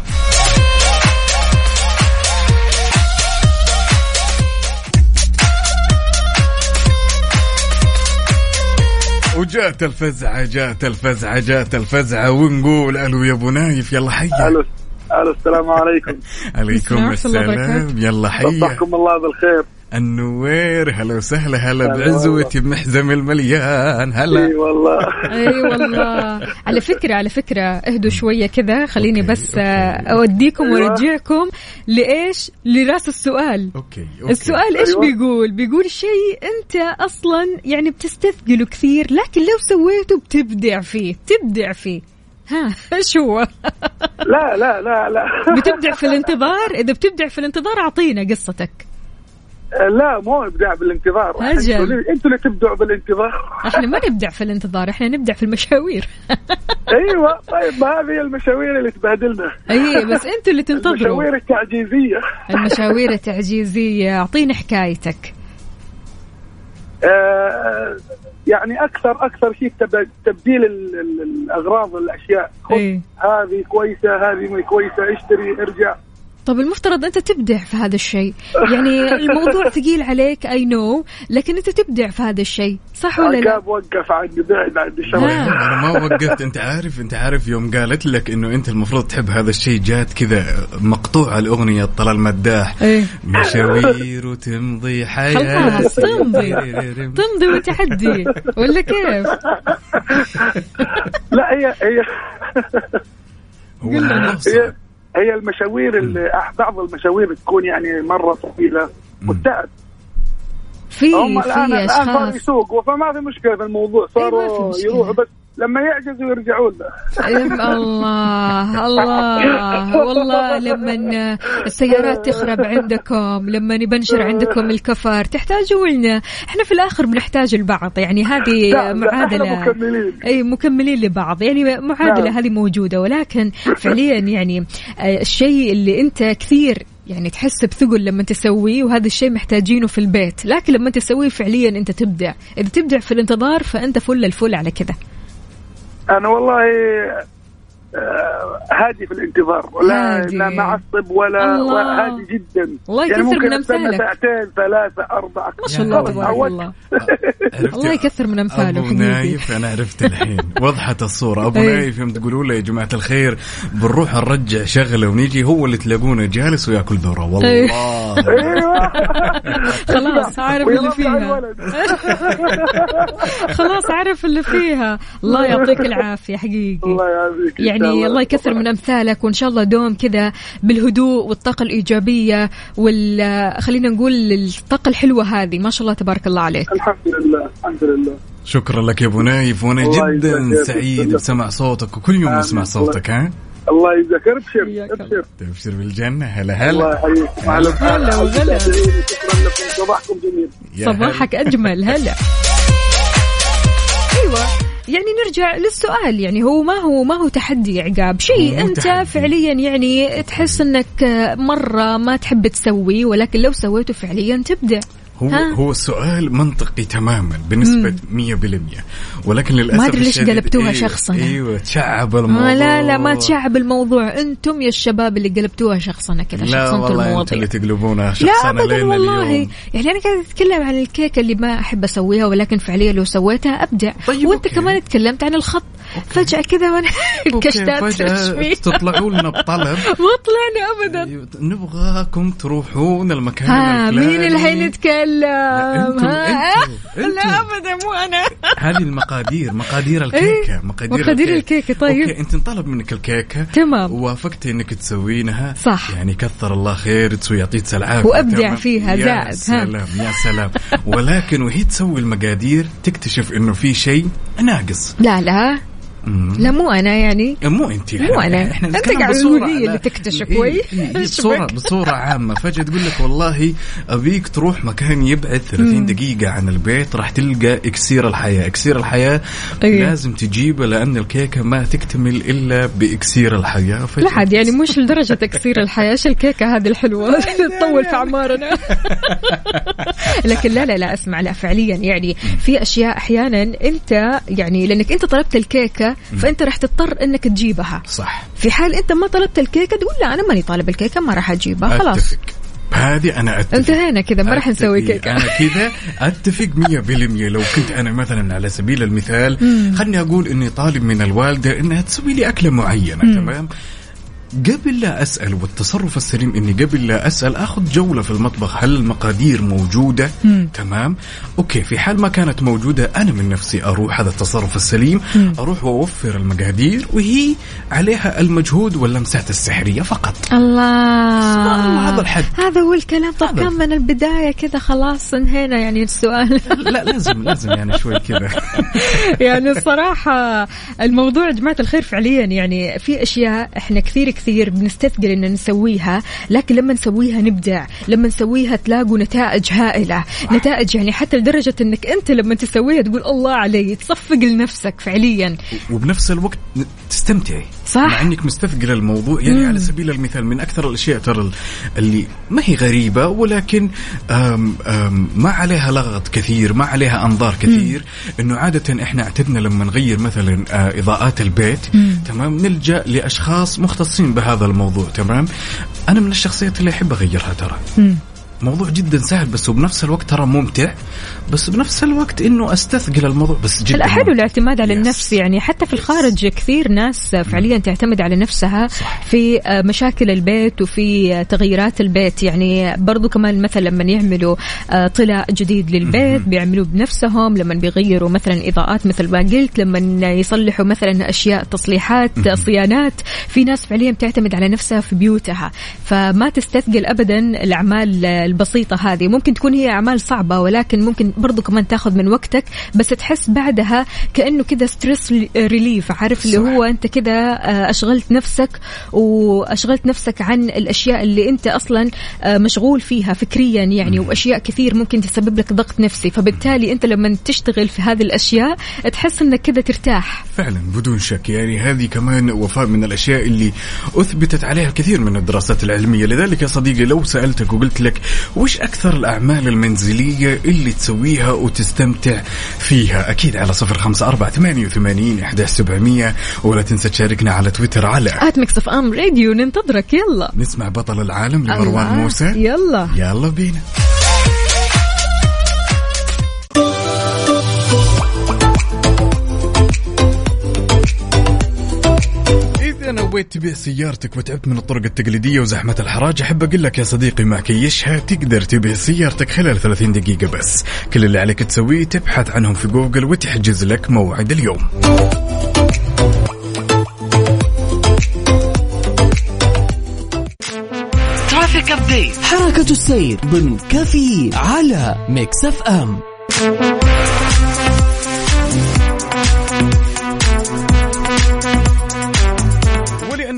وجات الفزعة جات الفزعة جات الفزعة ونقول ألو يا أبو نايف يلا حيا. ألو ألو السلام عليكم. عليكم السلام. يلا حيا. صبحكم الله بالخير. النوير. هلا وسهلا هلا بعزوتي بمحزم المليان. إي هلا والله. إي والله. على فكرة على فكرة اهدوا شوية كذا. خليني okay، بس okay. آه، أوديكم أيوة. وأرجعكم لإيش؟ لرأس السؤال. okay okay. السؤال إيش أيوة. بيقول؟ بيقول شيء أنت أصلا يعني بتستثقله كثير لكن لو سويته بتبدع فيه تبدع فيه. ها إيش هو لا لا لا لا. بتبدع في الانتظار؟ إذا بتبدع في الانتظار أعطينا قصتك. لا مو ابداع بالانتظار. أجل. أنتوا اللي- تبدعوا بالانتظار. إحنا ما نبدع في الانتظار إحنا نبدع في المشاوير. أيوه طيب ما هذه المشاوير اللي تبهدلنا أي بس أنتوا اللي تنتظروا. المشاوير التعجيزية. المشاوير التعجيزية. اعطينا حكايتك. آه، يعني أكثر أكثر شيء تب- تبديل ال- ال- الأغراض الأشياء. خذ إيه. هذه كويسة هذه مو كويسة اشتري ارجع. طب المفترض أنت تبدع في هذا الشيء. يعني الموضوع ثقيل عليك اي نو لكن أنت تبدع في هذا الشيء صح ولا لا؟ وقف عندي بعد. الشوارع أنا ما وقفت. أنت عارف أنت عارف يوم قالت لك إنه أنت المفروض تحب هذا الشيء جات كذا مقطوعه الأغنية طلال مداح. إيه. مشاوير وتمضي حياة. خلاص تمضي. تمضي وتحدي. ولا كيف؟ لا هي هي هي المشاوير اللي بعض المشاوير تكون يعني مرة طويلة والتعب في هم في الآن اشخاص يسوقوا فما في مشكلة في الموضوع إيه، صاروا مشكلة. يروحوا بس لما يعجزوا يرجعون. له الله الله والله لما السيارات تخرب عندكم لما نبنشر عندكم الكفر تحتاجوا لنا إحنا في الآخر بنحتاج البعض يعني هذه معادله إحنا مكملين. أي مكملين لبعض. يعني معادلة نعم. هذه موجودة ولكن فعليا يعني آه، الشيء اللي أنت كثير يعني تحس بثقل لما تسويه وهذا الشيء محتاجينه في البيت. لكن لما تسويه فعليا أنت تبدع. إذا تبدع في الانتظار فأنت فل الفل على كذا. أنا والله هادي في الانتظار. ولا هادي. لا معصب ولا الله. هادي جدا. الله يعني يكثر ممكن من أمثالك. ساعتين ثلاثة أربعة. ما شاء الله يعني تبارك. الله؟ الله يكثر من امثاله أبو حقيقي نايف أنا عرفت الحين. وضحت الصورة. أبو إيه. نايف يوم تقولوا له يا جماعة الخير بنروح نرجع شغلة ونيجي هو اللي تلاقونه جالس وياكل ذرة. والله. أيوه خلاص عارف اللي فيها. خلاص عارف اللي فيها. الله يعطيك العافية حقيقي. الله يعافيك. شاء يعني الله. يكثر من أمثالك وإن شاء الله دوم كذا بالهدوء والطاقة الإيجابية وال خلينا نقول الطاقة الحلوة هذه. ما شاء الله تبارك الله عليك. الحمد لله الحمد لله. شكرا لك يا أبو نايف. وأنا الله جدا. سعيد بسمع صوتك وكل يوم. نسمع صوتك ها؟ الله يجزاك. أبشر الله. أبشر. تبشر بالجنة. هلا الله هلا. يحييك الألف هلا وغلا. شكرا لكم صباحكم جميل. صباحك أجمل. هلا. أيوه. يعني نرجع للسؤال يعني هو ما هو ما هو تحدي عقاب شيء أنت تحدي. فعليا يعني تحس إنك مرة ما تحب تسويه ولكن لو سويته فعليا تبدع هو ها؟ هو السؤال منطقي تماما بنسبة 100% ولكن للأسف ما أدري ليش قلبتوها أيوة شخصنة. أيوه تشعب الموضوع آه لا لا ما تشعب الموضوع. أنتم يا الشباب اللي قلبتوها شخصنه كذا لا شخصنتوا المواضيع اللي تقلبونها لا شخصنا ابدا لين والله. اليوم يعني أنا قاعدة أتكلم عن الكيكة اللي ما أحب أسويها ولكن فعليا لو سويتها أبدع. طيب، وأنت أوكي. كمان تكلمت عن الخط. فجأة كذا وأنا فجأة تشفي. تطلعوا لنا بطلب ما طلعنا ابدا أيوة، نبغاكم تروحون المكان ها. مين اللي أنتم. لا ابدا مو أنا هذه المقادير مقادير الكيكة مقادير, مقادير الكيكة، طيب. أوكي أنت انطلب منك الكيكة تمام. ووافقتي إنك تسوينها صح. يعني كثر الله خير تسوي يعطيك العافية وأبدع تمام. فيها يا زائد، ها. سلام يا سلام ولكن وهي تسوي المقادير تكتشف إنه في شيء ناقص لا لا. لا مو أنا يعني مو أنت مو أنا. أنت نتكلم قاعد بصورة تقول هي اللي. تكتشف إيه، كويس. إيه، إيه، بك؟ بصورة عامة فجأة تقول لك والله أبيك تروح مكان يبعد 30 دقيقة عن البيت راح تلقى إكسير الحياة، إكسير الحياة إيه. لازم تجيبه لأن الكيكة ما تكتمل إلا بإكسير الحياة فجأة لا حد يعني مش لدرجة تكسير الحياة إيش الكيكة هذه الحلوة تطول في أعمارنا لكن لا لا لا أسمع لا فعليا يعني في أشياء أحيانا أنت يعني لأنك أنت طلبت فأنت راح تضطر أنك تجيبها. صح. في حال أنت ما طلبت الكيكة تقول لا أنا ماني طالب الكيكة ما راح أجيبها. خلاص. أتفق. هذه أنا أتفق. انتهينا كذا ما راح أتفق. نسوي كيكة. أنا كذا أتفق 100% لو كنت أنا مثلا على سبيل المثال خلني أقول إني طالب من الوالدة إنها تسوي لي أكلة معينة تمام؟ قبل لا أسأل والتصرف السليم إني قبل لا أسأل آخذ جولة في المطبخ. هل المقادير موجودة؟ تمام. أوكي في حال ما كانت موجودة أنا من نفسي أروح. هذا التصرف السليم. أروح وأوفر المقادير وهي عليها المجهود واللمسات السحرية فقط. الله. هذا الحد. هذا هو الكلام. طب. كان من البداية كذا خلاص انهينا يعني السؤال. لا لازم لازم يعني شوي كذا. يعني الصراحة الموضوع يا جماعة الخير فعليا يعني في أشياء إحنا كثير كثير بنستثقل إن نسويها لكن لما نسويها نبدع لما نسويها تلاقوا نتائج هائلة. نتائج يعني حتى لدرجة إنك أنت لما تسويها تقول الله علي تصفق لنفسك فعليا. وبنفس الوقت تستمتعي. صح. مع إنك مستثقل الموضوع يعني على سبيل المثال من أكثر الأشياء ترى اللي ما هي غريبة ولكن آم آم ما عليها لغط كثير ما عليها أنظار كثير إنه عادة إحنا اعتدنا لما نغير مثلا آه إضاءات البيت تمام؟ نلجأ لأشخاص مختصين بهذا الموضوع تمام؟ أنا من الشخصيات اللي أحب أغيرها ترى. موضوع جدا سهل بس وبنفس الوقت ترى ممتع بس بنفس الوقت إنه أستثقل الموضوع بس جدا. حلو. الاعتماد على. النفس يعني حتى في الخارج كثير ناس فعليا تعتمد على نفسها في آه، مشاكل البيت وفي آه، تغييرات البيت. يعني برضو كمان مثلا لما يعملوا آه، طلاء جديد للبيت بيعملوه بنفسهم لما بيغيروا مثلا إضاءات مثل ما قلت لما يصلحوا مثلا أشياء تصليحات صيانات في ناس فعليا بتعتمد على نفسها في بيوتها. فما تستثقل ابدا الأعمال البسيطة هذه. ممكن تكون هي أعمال صعبة ولكن ممكن برضو كمان تاخذ من وقتك بس تحس بعدها كأنه كذا stress relief عارف اللي. هو أنت كذا آه، أشغلت نفسك وأشغلت نفسك عن الأشياء اللي أنت أصلا آه، مشغول فيها فكريا يعني وأشياء كثير ممكن تسبب لك ضغط نفسي. فبالتالي أنت لما تشتغل في هذه الأشياء تحس إنك كذا ترتاح. فعلا بدون شك. يعني هذه كمان وفاء من الأشياء اللي أثبتت عليها الكثير من الدراسات العلمية. لذلك يا صديقي لو سألتك وقلت لك وش أكثر الأعمال المنزلية اللي تسويها وتستمتع فيها. أكيد على صفر خمسة أربعة ثمانية وثمانين احدى سبعمئه ولا تنسى تشاركنا على تويتر على at Mix FM Radio ننتظرك. يلا. نسمع بطل العالم لمروان. موسى. يلا. يلا بينا. إذا نويت تبيع سيارتك وتعبت من الطرق التقليدية وزحمة الحراج أحب أقول لك يا صديقي مع كيشها تقدر تبيع سيارتك خلال 30 دقيقة بس. كل اللي عليك تسويه تبحث عنهم في جوجل وتحجز لك موعد اليوم. traffic update حركة السير ضمن كافيين على Mix FM.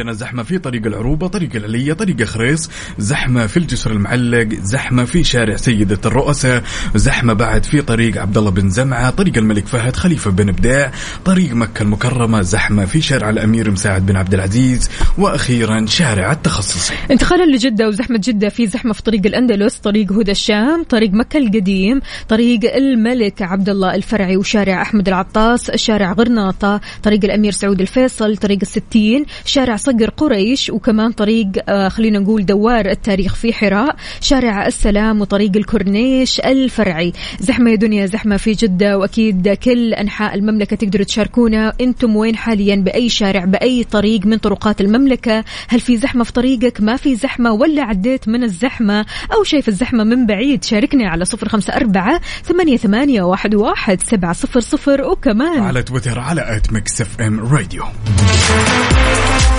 عندنا زحمة في طريق العروبة طريق العلية طريق خريص زحمة في الجسر المعلق زحمة في شارع سيدة الرؤساء زحمة بعد في طريق عبد الله بن زمعة طريق الملك فهد خليفة بن بداع طريق مكة المكرمة زحمة في شارع الأمير مساعد بن عبد العزيز وأخيرا شارع التخصصي انتقالا لجدة وزحمة جدة في زحمة في طريق الأندلس طريق هدى الشام طريق مكة القديم طريق الملك عبد الله الفرعي وشارع أحمد العطاس شارع غرناطة طريق الأمير سعود الفيصل طريق الستين شارع صقر قريش وكمان طريق آه خلينا نقول دوار التاريخ في حراء شارع السلام وطريق الكورنيش الفرعي. زحمة يا دنيا زحمة في جدة وأكيد كل أنحاء المملكة تقدروا تشاركونا. أنتم وين حاليا؟ بأي شارع بأي طريق من طرقات المملكة؟ هل في زحمة في طريقك؟ ما في زحمة؟ ولا عديت من الزحمة؟ أو شايف الزحمة من بعيد؟ شاركنا على صفر خمسة أربعة ثمانية, ثمانية واحد, واحد سبعة صفر صفر. وكمان على تويتر على at Mix FM Radio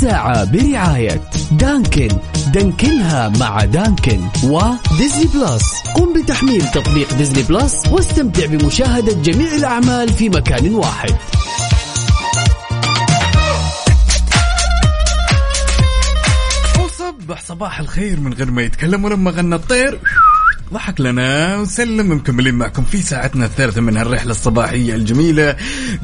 الساعة برعاية دانكن. دانكنها مع دانكن وديزني بلس. قم بتحميل تطبيق ديزني بلس واستمتع بمشاهدة جميع الأعمال في مكان واحد. وصبح صباح الخير من غير ما يتكلم ولما غنى الطير. ضحك لنا وسلم مكملين معكم في ساعتنا الثالثة من هالرحلة الصباحية الجميلة.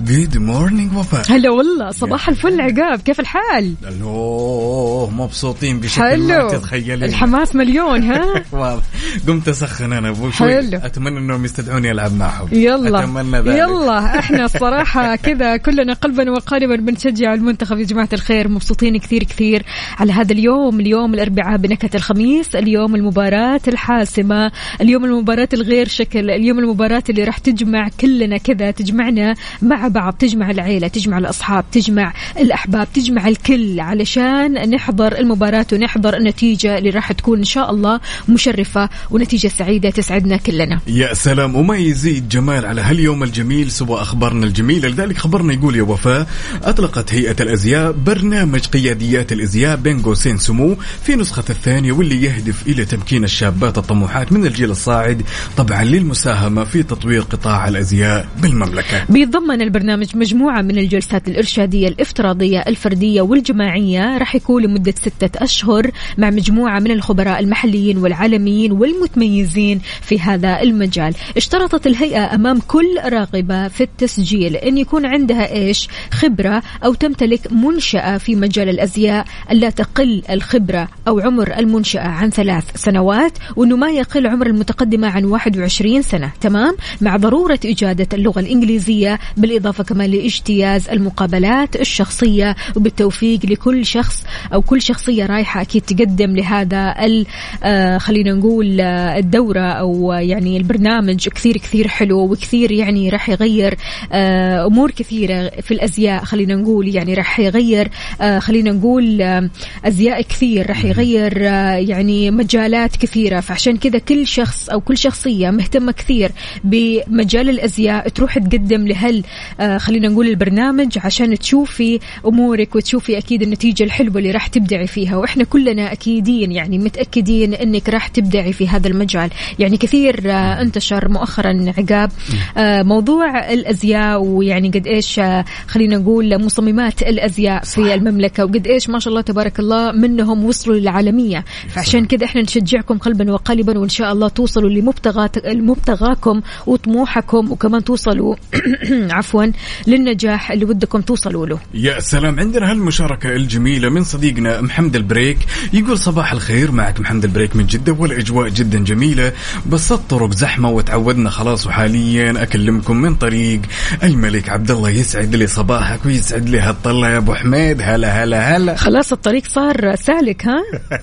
good morning وفاء. هلا والله صباح الفل عقاب كيف الحال؟ ألو مبسوطين بشكل ما حلو. تتخيلين. الحماس مليون ها؟ واضح. قمت أسخن أنا أبو شوي. حلو. أتمنى إنهم يستدعوني ألعب معهم. يلا. أتمنى ذلك. يلا. إحنا الصراحة كذا كلنا قلبا وقالبا بنشجع المنتخب يا جماعة الخير. مبسوطين كثير كثير على هذا اليوم اليوم الأربعاء بنكهة الخميس اليوم المباراة الحاسمة اليوم المباراة الغير شكل اليوم المباراة اللي راح تجمع كلنا كذا تجمعنا مع بعض تجمع العيلة تجمع الأصحاب تجمع الأحباب تجمع الكل علشان نحضر المباراة ونحضر النتيجة اللي راح تكون إن شاء الله مشرفة ونتيجة سعيدة تسعدنا كلنا. يا سلام. وما يزيد جمال على هاليوم الجميل سوى أخبارنا الجميلة. لذلك خبرنا يقول يا وفاء أطلقت هيئة الأزياء برنامج قياديات الأزياء بين قوسين سمو في نسخة الثانية واللي يهدف إلى تمكين الشابات الطموحات من الجيل الصاعد طبعا للمساهمة في تطوير قطاع الأزياء بالمملكة. بيتضمن البرنامج مجموعة من الجلسات الإرشادية الافتراضية الفردية والجماعية راح يكون لمدة ستة أشهر مع مجموعة من الخبراء المحليين والعالميين والمتميزين في هذا المجال. اشترطت الهيئة أمام كل راغبة في التسجيل أن يكون عندها إيش؟ خبرة أو تمتلك منشأة في مجال الأزياء ألا تقل الخبرة أو عمر المنشأة عن ثلاث سنوات وأنه ما يقل المتقدمة عن 21 سنة. تمام؟ مع ضرورة إجادة اللغة الإنجليزية بالإضافة كمان لإجتياز المقابلات الشخصية وبالتوفيق لكل شخص أو كل شخصية رايحة أكيد تقدم لهذا ال- آه، خلينا نقول آه، الدورة أو يعني البرنامج. كثير كثير حلو وكثير يعني راح يغير آه، أمور كثيرة في الأزياء خلينا نقول. يعني راح يغير آه، خلينا نقول آه، أزياء كثير. راح يغير آه، يعني مجالات كثيرة. فعشان كذا كل شخص أو كل شخصية مهتمة كثير بمجال الأزياء تروح تقدم لهال آه، خلينا نقول البرنامج عشان تشوفي أمورك وتشوفي أكيد النتيجة الحلوة اللي راح تبدعي فيها. وإحنا كلنا أكيدين يعني متأكدين أنك راح تبدعي في هذا المجال. يعني كثير آه، انتشر مؤخرا عقاب آه، موضوع الأزياء ويعني قد إيش آه، خلينا نقول مصممات الأزياء في المملكة. وقد إيش ما شاء الله تبارك الله منهم وصلوا للعالمية. فعشان كذا إحنا نشجعكم قلبا وقالبا وإن شاء الله توصلوا لمبتغات لمبتغاكم وطموحكم وكمان توصلوا عفوا للنجاح اللي ودكم توصلوا له. يا سلام عندنا هالمشاركة الجميلة من صديقنا محمد البريك. يقول صباح الخير معك محمد البريك من جدة والأجواء جدا جميلة. بس الطرق زحمة وتعودنا خلاص وحاليا أكلمكم من طريق الملك عبد الله يسعد لي صباحك ويسعد لي هالطلة يا أبو حميد. هلا هلا هلا. خلاص الطريق صار سالك ها؟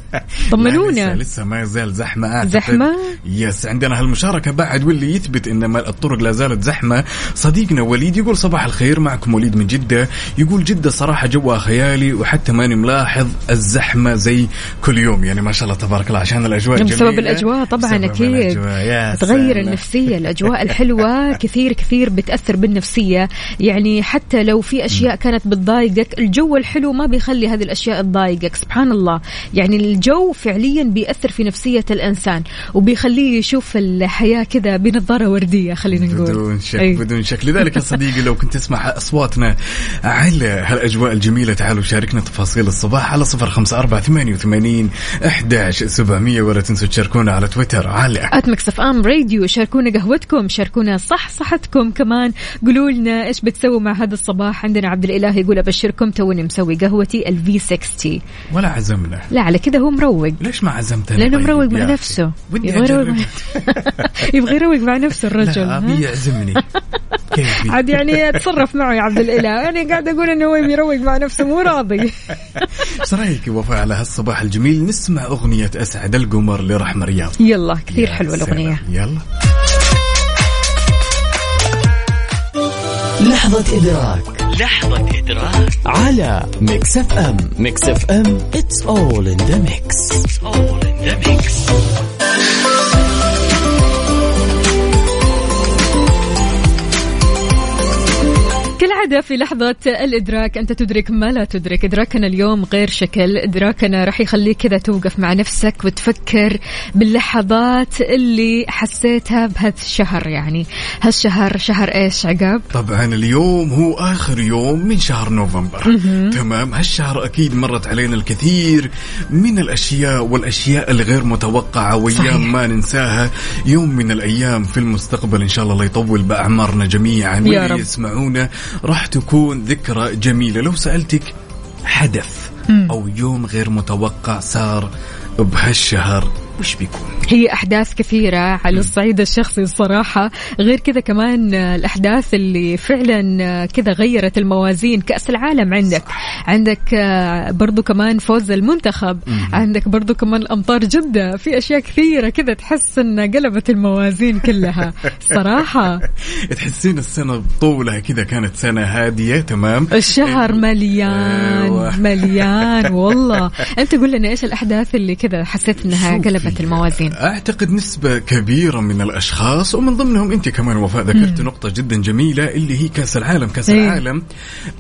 طمنونا. لسه, لسه ما يزال زحمة. زحمة؟ yes عندنا هالمشاركة بعد واللي يثبت إن الطرق لا زالت زحمة. صديقنا وليد يقول صباح الخير معكم وليد من جدة. يقول جدة صراحة جوها خيالي وحتى ماني ملاحظ الزحمة زي كل يوم. يعني ما شاء الله تبارك الله عشان بسبب الأجواء طبعا بسبب أكيد. الأجواء. يا تغير سلام. النفسية الأجواء الحلوة كثير كثير بتأثر بالنفسية. يعني حتى لو في أشياء كانت بتضايقك الجو الحلو ما بيخلي هذه الأشياء تضايقك سبحان الله. يعني الجو فعليا بيأثر في نفسية الإنسان. وبيخليه يشوف الحياة كذا بنظارة وردية خلينا نقول. بدون شك أي. بدون شك. لذلك يا صديقي لو كنت تسمع أصواتنا على هالأجواء الجميلة. تعالوا شاركنا تفاصيل الصباح على صفر خمسة أربعة ثمانية وثمانين أحداش سبعمية ولا تنسوا تشاركونا على تويتر. على at Mix FM Radio شاركونا قهوتكم شاركونا صحصحتكم كمان. قولوا لنا إيش بتسووا مع هذا الصباح. عندنا عبد الإله يقول أبشركم توني مسوي قهوتي ال V60 ولا عزمنا. لا على كذا هو مروق. ليش ما عزمتنا؟ لأنه طيب مروق مع؟ نفسه. ودي يبغى يروق يبغى يروق مع نفسه الرجل لا ها؟ أبي يعزمني. كيفي عاد يعني تصرف معه يا عبد الإله. أنا قاعد أقول إنه هو يروق مع نفسه مو راضي. إيش رأيك يا وفاء على هالصباح الجميل؟ نسمع أغنية أسعد القمر لرحمه رياض. يلا كثير حلوة. الأغنية. يلا. لحظة إدراك. لحظة إدراك. على Mix FM Mix FM it's all in the mix. It's all in the mix. كالعادة في لحظة الإدراك أنت تدرك ما لا تدرك. إدراكنا اليوم غير شكل. إدراكنا راح يخليك كذا توقف مع نفسك وتفكر باللحظات اللي حسيتها بهذا الشهر يعني. هالشهر شهر إيش عقاب؟ طبعا اليوم هو آخر يوم من شهر نوفمبر. تمام؟ هالشهر أكيد مرت علينا الكثير من الأشياء والأشياء الغير متوقعة صحيح. وايام ما ننساها. يوم من الأيام في المستقبل إن شاء الله الله يطول بأعمارنا جميعا. يا رب. يسمعونا راح تكون ذكرى جميلة. لو سألتك حدث أو يوم غير متوقع صار بهالشهر وش بيكون؟ هي أحداث كثيرة على الصعيد الشخصي الصراحة. غير كذا كمان آه، الأحداث اللي فعلا آه، كذا غيرت الموازين. كأس العالم عندك. عندك آه، برضو كمان فوز المنتخب. عندك برضو كمان الأمطار جدة. في أشياء كثيرة كذا تحس أن قلبت الموازين كلها. صراحة. تحسين السنة بطولها كذا كانت سنة هادية تمام؟ الشهر مليان. مليان. والله. أنت قول لنا إيش الأحداث اللي كذا حسيت أنها شوفي. قلبت الموازين. أعتقد نسبة كبيرة من الأشخاص ومن ضمنهم أنت كمان وفاء ذكرت نقطة جدا جميلة اللي هي كأس العالم، كأس إيه. العالم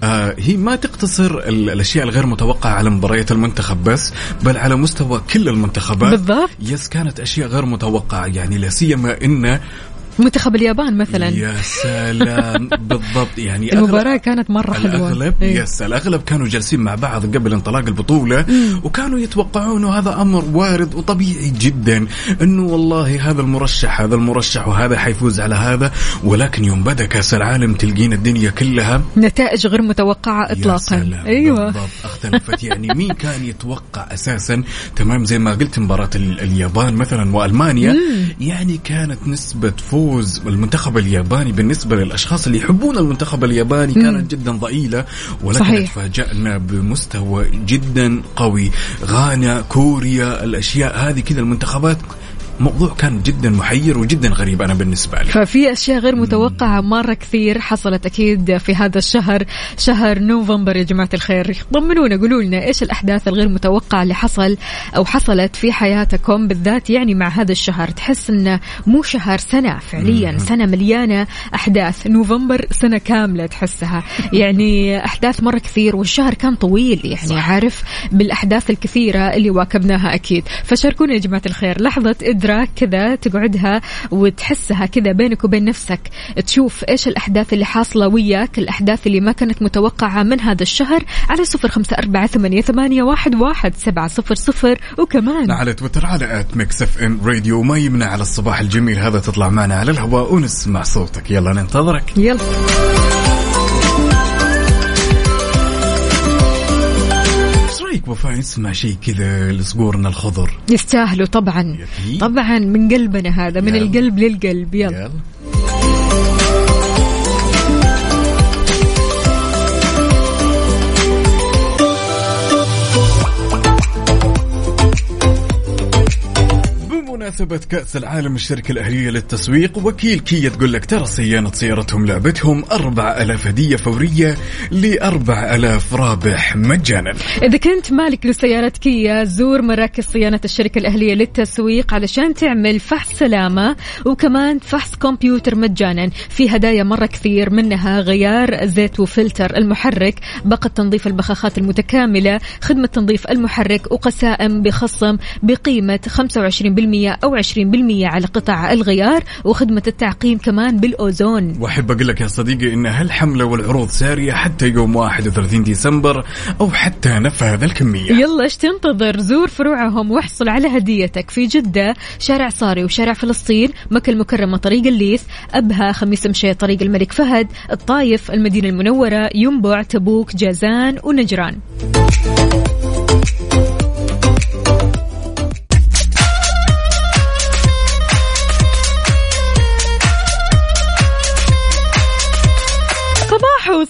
آه هي ما تقتصر ال- الأشياء الغير متوقعة على مباريات المنتخب بس بل على مستوى كل المنتخبات. بالضبط. يس كانت أشياء غير متوقعة يعني لا سيما إن منتخب اليابان مثلا. يا سلام. بالضبط. يعني المباراة كانت مرة حلوة. الأغلب إيه. يس الأغلب كانوا جالسين مع بعض قبل انطلاق البطولة. وكانوا يتوقعون هذا أمر وارد وطبيعي جدا أنه والله هذا المرشح هذا المرشح وهذا حيفوز على هذا. ولكن يوم بدأ كأس العالم تلقين الدنيا كلها. نتائج غير متوقعة يا إطلاقا. سلام. أيوة. بالضبط. اختلفت. يعني مين كان يتوقع أساسا؟ تمام زي ما قلت مباراة ال- اليابان مثلا وألمانيا. يعني كانت نسبة فوز المنتخب الياباني بالنسبة للأشخاص اللي يحبون المنتخب الياباني كانت جدا ضئيلة ولكن. تفاجأنا بمستوى جدا قوي غانا كوريا الأشياء هذه كذا المنتخبات موضوع كان جدا محير وجدا غريب أنا بالنسبة لي. ففي أشياء غير متوقعة مرة كثير حصلت أكيد في هذا الشهر شهر نوفمبر. يا جماعة الخير طمنونا قولوا لنا إيش الأحداث الغير متوقعة اللي حصل أو حصلت في حياتكم بالذات يعني مع هذا الشهر. تحس إنه مو شهر سنة فعليا سنة مليانة أحداث. نوفمبر سنة كاملة تحسها. يعني أحداث مرة كثير والشهر كان طويل يعني عارف؟ بالأحداث الكثيرة اللي واكبناها أكيد. فشاركونا يا جماعة الخير لحظة استدراك كذا تقعدها وتحسها كذا بينك وبين نفسك. تشوف إيش الأحداث اللي حاصلة وياك الأحداث اللي ما كانت متوقعة من هذا الشهر على صفر خمسة أربعة ثمانية, ثمانية واحد, واحد سبعة صفر صفر. وكمان على تويتر على at Mix FM Radio ما يمنع على الصباح الجميل. هذا تطلع معنا على الهواء ونسمع صوتك. يلا ننتظرك. يلا. رايك وفاء نسمع شيء كذا لصقورنا الخضر. يستاهلوا طبعا. أكيد. طبعا من قلبنا هذا من يلا. القلب للقلب. يلا. يلا. بمناسبة كأس العالم الشركة الأهلية للتسويق وكيل كيا تقول لك ترى صيانة سيارتهم لعبتهم 4000 هدية فورية ل 4000 رابح مجانا. إذا كنت مالك لسيارة كيا زور مراكز صيانة الشركة الأهلية للتسويق علشان تعمل فحص سلامة وكمان فحص كمبيوتر مجانا. في هدايا مرة كثير منها غيار زيت وفلتر المحرك باقة تنظيف البخاخات المتكاملة خدمة تنظيف المحرك وقسائم بخصم بقيمة 25% أو 20% على قطع الغيار وخدمة التعقيم كمان بالأوزون. وأحب أقول لك يا صديقي إن هالحملة والعروض سارية حتى يوم 31 ديسمبر أو حتى نفذ الكمية. يلا إيش تنتظر؟ زور فروعهم واحصل على هديتك في جدة شارع صاري وشارع فلسطين مكة المكرمة طريق الليث أبها خميس مشيط طريق الملك فهد الطايف المدينة المنورة ينبع تبوك جازان ونجران.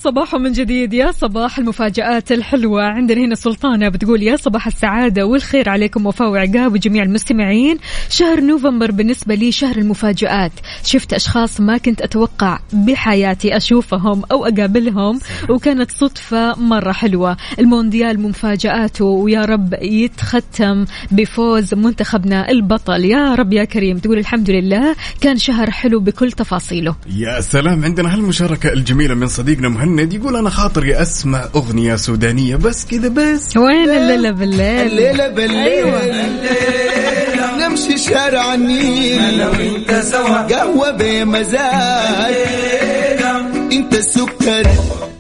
صباح صباح من جديد يا صباح المفاجآت الحلوة. عندنا هنا سلطانة بتقول يا صباح السعادة والخير عليكم وفاء وعقاب وجميع المستمعين. شهر نوفمبر بالنسبة لي شهر المفاجآت. شفت أشخاص ما كنت أتوقع بحياتي أشوفهم أو أقابلهم وكانت صدفة مرة حلوة. المونديال مفاجآته ويا رب يتختم بفوز منتخبنا البطل. يا رب يا كريم تقول الحمد لله. كان شهر حلو بكل تفاصيله. يا سلام عندنا هالمشاركة الجميلة من صديقنا مهند يقول أنا خاطري أسمع أغنية سودانية بس كذا بس. وين الليلة بالليل؟ الليلة بالليل. أيوة. نمشي شارع النيل. قهوة بمزاج. إنت السكر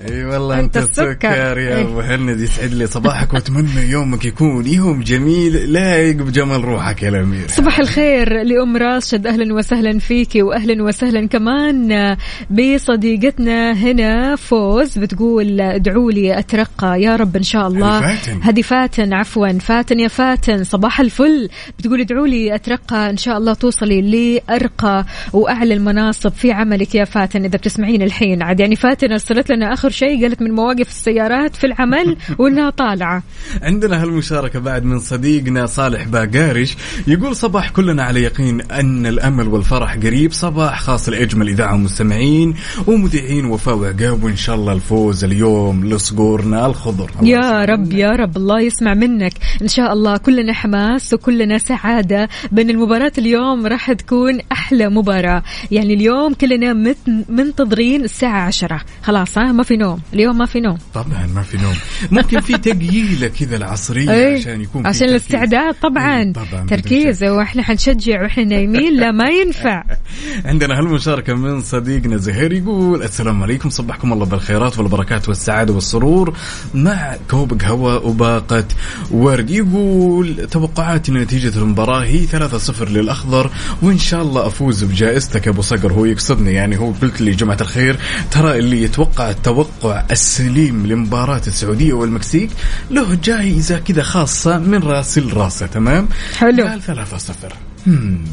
إي والله أنت أنت السكر. يا إيه. أبو مهند يسعد لي صباحك وأتمنى يومك يكون يوم جميل لايق بجمال روحك يا الأمير صباح الخير لأم راشد أهلا وسهلا فيكي وأهلا وسهلا كمان بصديقتنا هنا فوز بتقول ادعوا لي أترقى يا رب إن شاء الله هذه فاتن. هذه فاتن عفوا فاتن يا فاتن صباح الفل بتقول ادعوا لي أترقى إن شاء الله توصلي لأرقى وأعلى المناصب في عملك يا فاتن إذا بتسمعين الحين عاد يعني فاتن أرسلت لنا آخر شيء قالت من مواقف السيارات في العمل وإنها طالعة. عندنا هالمشاركة بعد من صديقنا صالح باقارش يقول صباح كلنا على يقين أن الأمل والفرح قريب. صباح خاص لأجمل إذاعة ومستمعين ومذيعين وفاء وعقاب وإن شاء الله الفوز اليوم لصقورنا الخضر. يا رب يا رب الله يسمع منك. إن شاء الله كلنا حماس وكلنا سعادة. بان المباراة اليوم راح تكون أحلى مباراة. يعني اليوم كلنا منتظرين الساعة عشرة. خلاص ها؟ ما في نوم. اليوم ما في نوم. طبعا ما في نوم. ممكن في تقييلة كذا العصرية إيه، عشان يكون عشان. الاستعداد طبعا. إيه، طبعا تركيز. وإحنا حنشجع وإحنا نايمين. لا ما ينفع. عندنا هالمشاركة من صديقنا زهير يقول السلام عليكم. صبحكم الله بالخيرات والبركات والسعادة والسرور مع كوب قهوة وباقة ورد يقول توقعاتي نتيجة المباراة هي 3-0 للأخضر وإن شاء الله أفوز بجائزتك يا أبو صقر. هو يقصدني يعني هو قلت لي جماعة الخير ترى اللي يتوقع التوقع السليم لمباراة السعودية والمكسيك له جائزة كذا خاصة من راسل راسه تمام؟ حلو. قال 3-0 هم،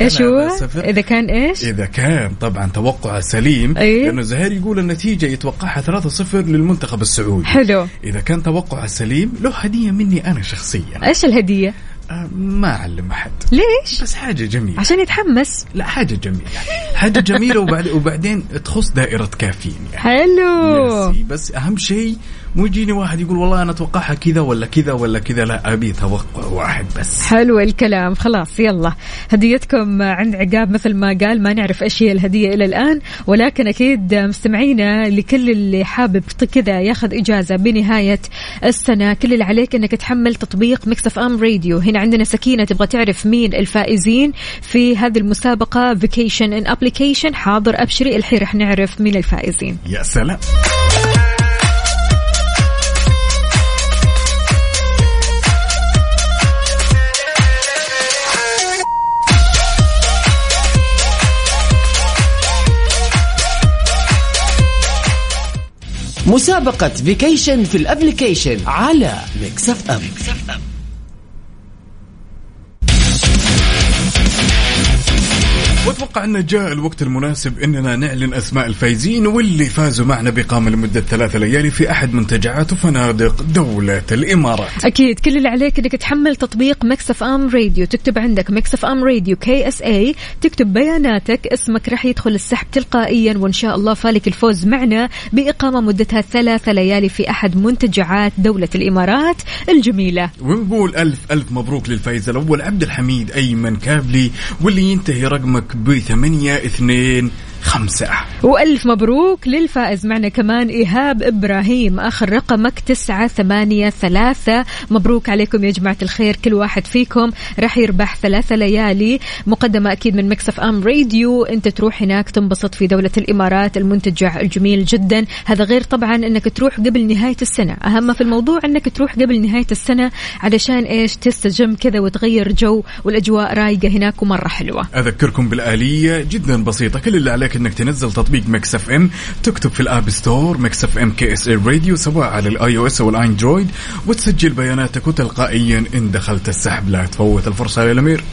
إيش هو؟ 3-0. إذا كان إيش؟ إذا كان طبعا توقع سليم أيه. لأنه زهير يقول النتيجة يتوقعها 3-0 للمنتخب السعودي. حلو. إذا كان توقع سليم له هدية مني أنا شخصيا. إيش الهدية؟ ما أعلم أحد. ليش؟ بس حاجة جميلة. عشان يتحمس. لا حاجة جميلة. حاجة جميلة وبعد وبعدين تخص دائرة كافيين يعني. حلو. بس أهم شيء مو يجيني واحد يقول والله أنا أتوقعها كذا ولا كذا ولا كذا. لا أبي توقع واحد بس. حلو الكلام. خلاص يلا. هديتكم عند عقاب مثل ما قال ما نعرف إيش هي الهدية إلى الآن ولكن أكيد مستمعينا لكل اللي حابب كذا ياخذ إجازة بنهاية السنة. كل اللي عليك إنك تحمل تطبيق Mix FM Radio هنا عندنا سكينة تبغى تعرف مين الفائزين في هذه المسابقة؟ vacation in application حاضر أبشري الحين رح نعرف مين الفائزين. يا سلام. مسابقة vacation في ال application على Mix FM وأتوقع انه جاء الوقت المناسب إننا نعلن أسماء الفايزين واللي فازوا معنا بإقامة لمدة ثلاثة ليالي في أحد منتجعات وفنادق دولة الإمارات. أكيد كل اللي عليك إنك تحمل تطبيق Mix FM Radio تكتب عندك Mix FM Radio KSA تكتب بياناتك اسمك راح يدخل السحب تلقائيا وإن شاء الله فالك الفوز معنا بإقامة مدتها ثلاثة ليالي في أحد منتجعات دولة الإمارات الجميلة ونقول ألف ألف مبروك للفايز الأول عبد الحميد أيمن كابلي واللي ينتهي رقمك بثمانية اثنين خمسة. وألف مبروك للفائز معنا كمان إيهاب إبراهيم آخر رقمك تسعة ثمانية ثلاثة. مبروك عليكم يا جماعة الخير كل واحد فيكم راح يربح ثلاثة ليالي. مقدمة أكيد من مكسف أم راديو. أنت تروح هناك تنبسط في دولة الإمارات المنتجع الجميل جدا. هذا غير طبعا أنك تروح قبل نهاية السنة. أهم في الموضوع أنك تروح قبل نهاية السنة علشان إيش؟ تستجم كذا وتغير جو والأجواء رايقة هناك ومرة حلوة. أذكركم بالآلية جدا بسيطة كل اللي عليك إنك تنزل تطبيق Mix FM تكتب في ال App Store Mix FM KSA Radio سواء على ال iOS أو الأندرويد وتسجل بياناتك وتلقائيا إن دخلت السحب. لا تفوت الفرصة يا الأمير.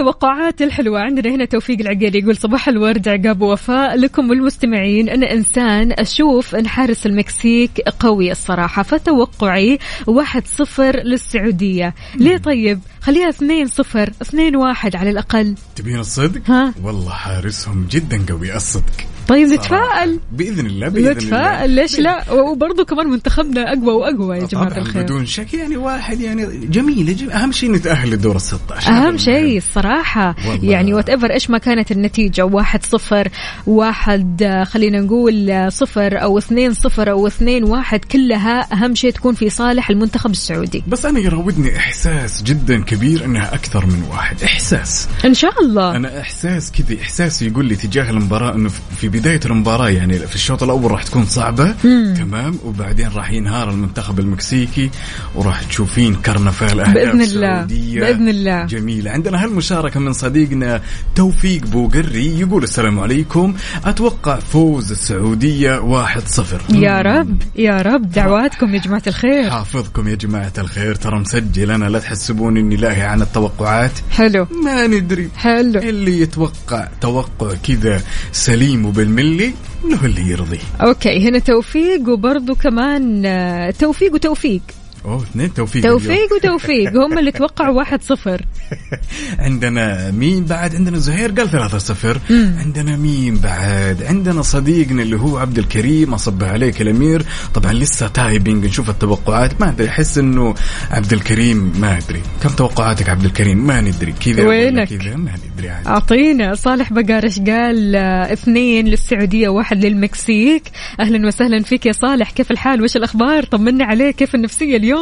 التوقعات الحلوة عندنا هنا توفيق العقيلي يقول صباح الورد عقاب ووفاء لكم والمستمعين. أنا إنسان أشوف أن حارس المكسيك قوي الصراحة فتوقعي واحد صفر للسعودية. ليه طيب؟ خليها اثنين صفر اثنين واحد على الأقل. تبين الصدق؟ ها. والله حارسهم جدا قوي الصدق. طيب. نتفائل. بإذن الله بإذن الله. نتفائل ليش لا؟ وبرضه كمان منتخبنا أقوى وأقوى يا طبعا الخير. بدون شك يعني واحد يعني جميله جم... أهم شيء نتاهل للدور ال 16 أهم شيء الصراحة. والله. يعني whatever إيش ما كانت النتيجة؟ واحد صفر واحد خلينا نقول صفر أو اثنين صفر أو اثنين واحد كلها أهم شيء تكون في صالح المنتخب السعودي. بس أنا يراودني إحساس جدا كبير إنها أكثر من واحد. إحساس. إن شاء الله. أنا إحساس كذا احساسي يقول لي تجاه المباراة إنه في بداية المباراة يعني في الشوط الأول راح تكون صعبة. تمام. وبعدين راح ينهار المنتخب المكسيكي وراح تشوفين كرنفال أهداف بإذن الله. سعودية. بإذن الله. جميلة. عندنا هالمشاركة من صديقنا توفيق بوقري يقول السلام عليكم. أتوقع فوز السعودية 1-0 يا رب يا رب. دعواتكم يا جماعة الخير. حافظكم يا جماعة الخير. ترى مسجل. أنا لا تحسبون إني لاهي عن التوقعات. حلو. ما ندري. حلو. اللي يتوقع توقع كذا سليم وبالملي له اللي يرضيه okay هنا توفيق وبرضه كمان آه، توفيق وتوفيق. أوه اثنين توفيق. توفيق وتوفيق. هم اللي توقعوا واحد صفر. عندنا مين بعد؟ عندنا زهير قال ثلاثة صفر. عندنا مين بعد؟ عندنا صديقنا اللي هو عبد الكريم أصب عليك الأمير. طبعا لسه typing نشوف التوقعات. ما أدري أحس إنه عبد الكريم ما أدري. كم توقعاتك عبد الكريم؟ ما ندري. كذا وينك؟ كذا؟ ما ندري عاد أعطينا. صالح بقارش قال آه، اثنين للسعودية واحد للمكسيك. أهلا وسهلا فيك يا صالح. كيف الحال؟ وش الأخبار؟ طمنا عليك. كيف النفسية اليوم؟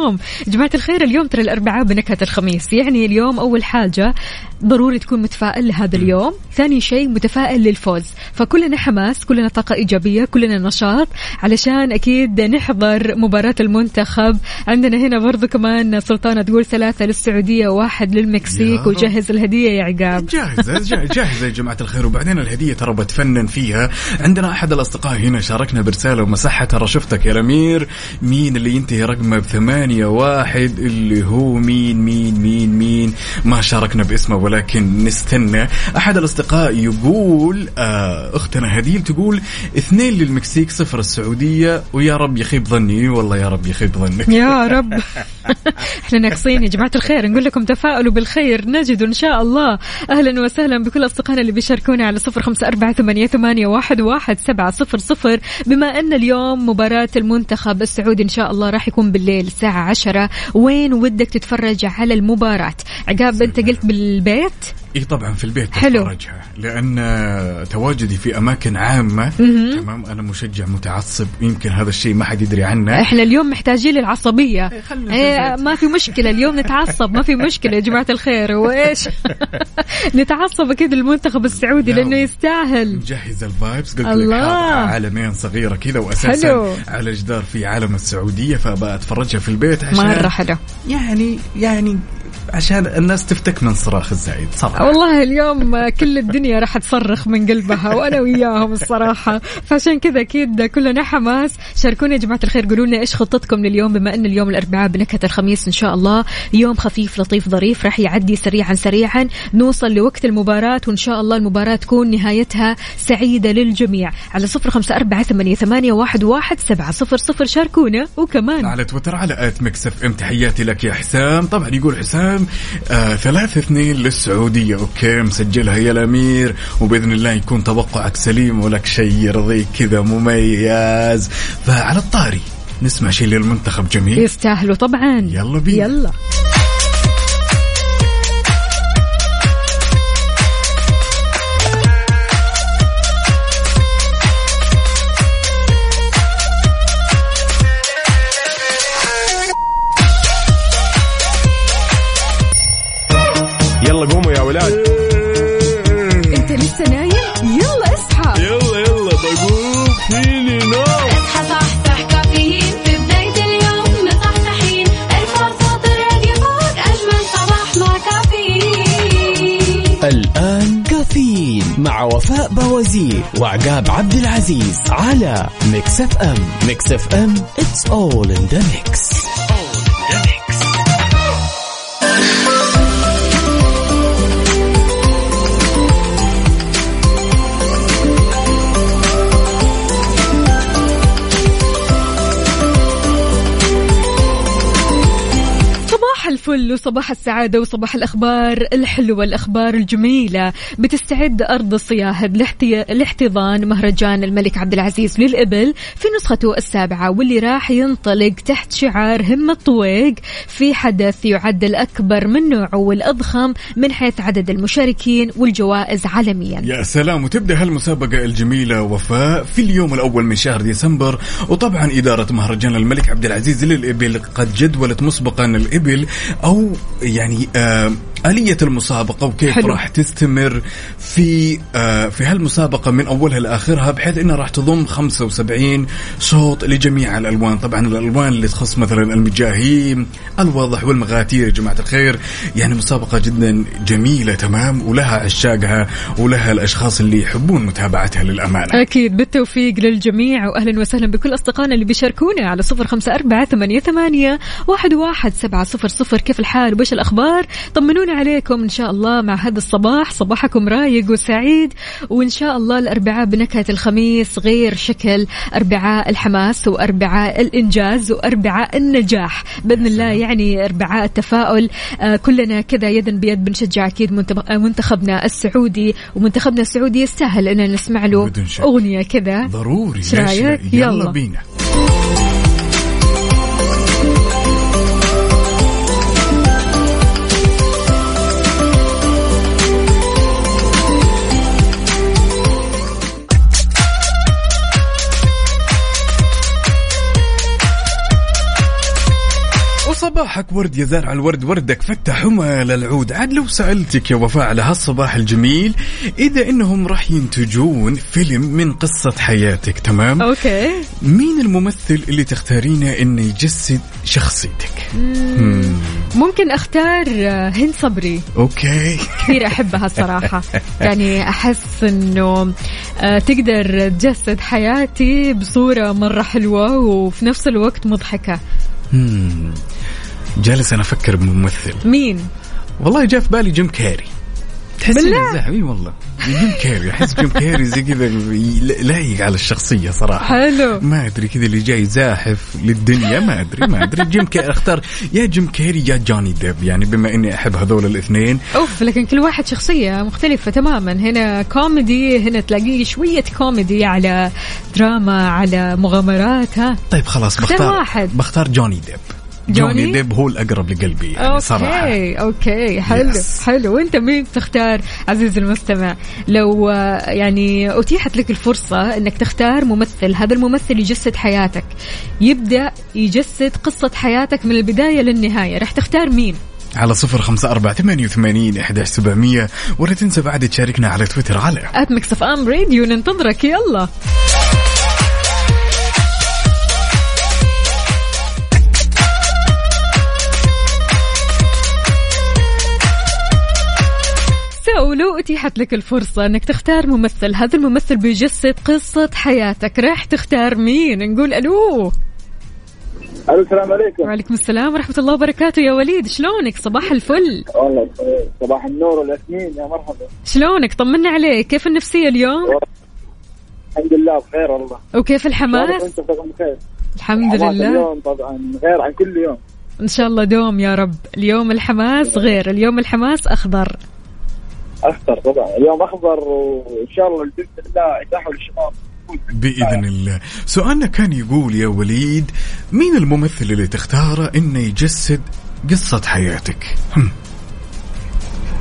جماعة الخير اليوم ترى الأربعاء بنكهة الخميس. يعني اليوم أول حاجة ضروري تكون متفائل لهذا اليوم. ثاني شيء متفائل للفوز. فكلنا حماس كلنا طاقة إيجابية كلنا نشاط علشان أكيد نحضر مباراة المنتخب. عندنا هنا برضو كمان سلطانة تقول ثلاثة للسعودية واحد للمكسيك. وجهز الهدية يا عقاب. جاهزة جا- جاهزة يا جماعة الخير. وبعدين الهدية ترى بتفنن فيها. عندنا أحد الأصدقاء هنا شاركنا برسالة ومسحها ترى شفتك يا الأمير. مين اللي ينتهي رقمه بثمانية واحد اللي هو مين مين مين مين. ما شاركنا باسمه ولكن نستنى. أحد الأصدقاء يقول آه أختنا هديل تقول اثنين للمكسيك صفر السعودية. ويا رب يخيب ظني. والله يا رب يخيب ظنك. يا رب. إحنا ناقصين يا جماعة الخير. نقول لكم تفاؤلوا بالخير. نجد إن شاء الله. أهلا وسهلا بكل أصدقائنا اللي بيشاركونا على صفر خمسة أربعة ثمانية, ثمانية واحد, واحد سبعة صفر صفر. بما أن اليوم مباراة المنتخب السعودي إن شاء الله راح يكون بالليل الساعة عشرة. وين ودك تتفرج على المباراة؟ عقاب أنت قلت بالبيت؟ إي طبعا في البيت حلو. بتفرجها لأن تواجدي في أماكن عامة تمام أنا مشجع متعصب يمكن هذا الشيء ما حد يدري عنه إحنا اليوم محتاجين في إيه البيت. ما في مشكلة اليوم نتعصب ما في مشكلة يا جماعة الخير وإيش نتعصب أكيد المنتخب السعودي لا. لأنه يستاهل مجهز الفايبس قلت لك الله. حاطها عالمين صغيرة كذا واساسا حلو. على جدار في علم السعودية فأبى أتفرجها في البيت عشان مرة حلو يعني يعني عشان الناس تفتك من صراخ الزايد صراحة والله اليوم كل الدنيا راح تصرخ من قلبها وأنا وياهم الصراحة. فعشان كذا أكيد كلنا حماس شاركونا يا جماعة الخير قولوا لنا إيش خطتكم لليوم بما إن اليوم الأربعاء بنكهة الخميس إن شاء الله. يوم خفيف لطيف ظريف راح يعدي سريعا سريعا. نوصل لوقت المباراة وإن شاء الله المباراة تكون نهايتها سعيدة للجميع. على صفر أربعة ثمانية, ثمانية واحد, واحد سبعة صفر صفر. شاركونا وكمان. على تويتر على at Mix FM تحياتي لك يا حسام. طبعا يقول حسام آه ثلاثة اثنين للسعودية. okay مسجلها يا الأمير. وبإذن الله يكون توقعك سليم ولك شيء يرضيك كذا مميز. فعلى الطاري نسمع شيء للمنتخب جميل. يستاهلوا طبعا. يلا بينا. يلا. مع وفاء بوازير وعقاب عبد العزيز على Mix FM. Mix FM it's all in the mix. الفل وصباح السعادة وصباح الأخبار الحلوة الأخبار الجميلة بتستعد أرض الصياهد. لاحتضان مهرجان الملك عبد العزيز للإبل في نسخته السابعة واللي راح ينطلق تحت شعار همة طويق في حدث يعد الأكبر من نوعه والأضخم من حيث عدد المشاركين والجوائز عالميا يا سلام وتبدأ هالمسابقة الجميلة وفاء في اليوم الأول من شهر ديسمبر وطبعا إدارة مهرجان الملك عبد العزيز للإبل قد جدولت مسبقا الإبل أو يعني آه آلية المسابقة وكيف حلو. راح تستمر في آه في هالمسابقة من أولها لآخرها بحيث أنها راح تضم 75 صوت لجميع الألوان. طبعا الألوان اللي تخص مثلا المجاهيم الواضح والمغاتير يا جماعة الخير. يعني مسابقة جدا جميلة تمام ولها عشاقها ولها الأشخاص اللي يحبون متابعتها للأمانة. أكيد. بالتوفيق للجميع وأهلا وسهلا بكل أصدقائنا اللي بيشاركونا على صفر خمسة أربعة ثمانية, ثمانية واحد, واحد سبعة صفر صفر. كيف الحال؟ وش الأخبار؟ طمنونا عليكم إن شاء الله مع هذا الصباح. صباحكم رايق وسعيد. وإن شاء الله الأربعاء بنكهة الخميس غير شكل. أربعاء الحماس وأربعاء الإنجاز وأربعاء النجاح. بإذن الله يعني أربعاء التفاؤل. آه كلنا كذا يدا بيد بنشجع أكيد آه، منتخبنا السعودي. ومنتخبنا السعودي يستاهل أن نسمع له. أغنية كذا. ضروري؟ يلا, يلا. بينا. وصباحك ورد يا زارع الورد وردك فتح همل العود. عاد لو سألتك يا وفاء على هالصباح الجميل إذا إنهم راح ينتجون فيلم من قصة حياتك تمام؟ okay. مين الممثل اللي تختارينه إنه يجسد شخصيتك؟ مم. ممكن أختار آه، هند صبري. أوكي. كثير أحبها الصراحة. يعني أحس أنه آه، تقدر تجسد حياتي بصورة مرة حلوة وفي نفس الوقت مضحكة. جالس أنا أفكر بممثل. مين؟ والله جاء في بالي جيم كاري تحس بالله؟ أي والله. جيم كاري أحس جيم كاري زي كذا لايق على الشخصية صراحة. حلو. ما أدري كذا اللي جاي زاحف للدنيا ما أدري ما أدري. جيم كاري أختار. يا جيم كاري يا جوني ديب. يعني بما إني أحب هذول الاثنين. أوف لكن كل واحد شخصية مختلفة تماما. هنا كوميدي هنا تلاقيه شوية كوميدي على دراما على مغامرات ها. طيب خلاص بختار. واحد. بختار جوني ديب. جوني؟ ديب هو الأقرب لقلبي يعني صراحة. okay okay حلو Yes. حلو. وأنت مين تختار عزيزي المستمع؟ لو آه، يعني أتيحت لك الفرصة إنك تختار ممثل هذا الممثل يجسد حياتك. يبدأ يجسد قصة حياتك من البداية للنهاية. راح تختار مين؟ على صفر خمسة أربعة ثمانية وثمانين إحداش سبعمية ولا تنسى بعد تشاركنا على تويتر على at Mix FM Radio ننتظرك. يلا. لو اتيحت لك الفرصة انك تختار ممثل. هذا الممثل بيجسد قصة حياتك. راح تختار مين؟ نقول ألو. ألو السلام عليكم. وعليكم السلام ورحمة الله وبركاته يا وليد. شلونك؟ صباح الفل. والله صباح النور والياسمين. يا مرحبا. شلونك؟ طمنا عليك. كيف النفسية اليوم؟ الحمد لله بخير والله. وكيف الحماس؟ انت بخير. الحمد لله. اليوم طبعا غير عن كل يوم. إن شاء الله دوم يا رب. اليوم الحماس غير. اليوم الحماس أخضر. اخضر طبعا. اليوم أخضر وإن شاء الله باذن الله يتاحوا للشباب. بإذن الله. سؤالنا كان يقول يا وليد مين الممثل اللي تختاره إنه يجسد قصة حياتك؟ هم.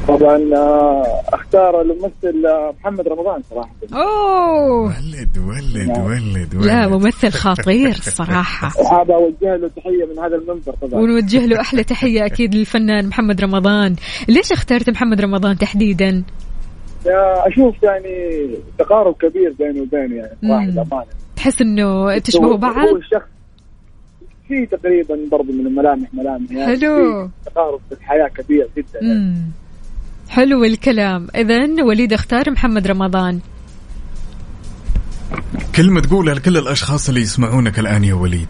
طبعا آه، أختار الممثل آه، محمد رمضان صراحة. أوه. ولد ولد ولد ولد. لا ممثل خطير الصراحة وحاب أوجه له تحية من هذا المنبر طبعا. ونوجه له أحلى تحية أكيد للفنان محمد رمضان. ليش اخترت محمد رمضان تحديدا؟ يا أشوف يعني تقارب كبير بينه وبينه يعني صراحة مم. الامانه تحس إنه تشبهوا هو- بعض؟ هو الشخص في تقريبا برضه من الملامح ملامح يعني. حلو. تقارب في الحياة كبير جدا يعني. حلو الكلام. اذا وليد اختار محمد رمضان. كلمة تقولها لكل الأشخاص اللي يسمعونك الآن يا وليد.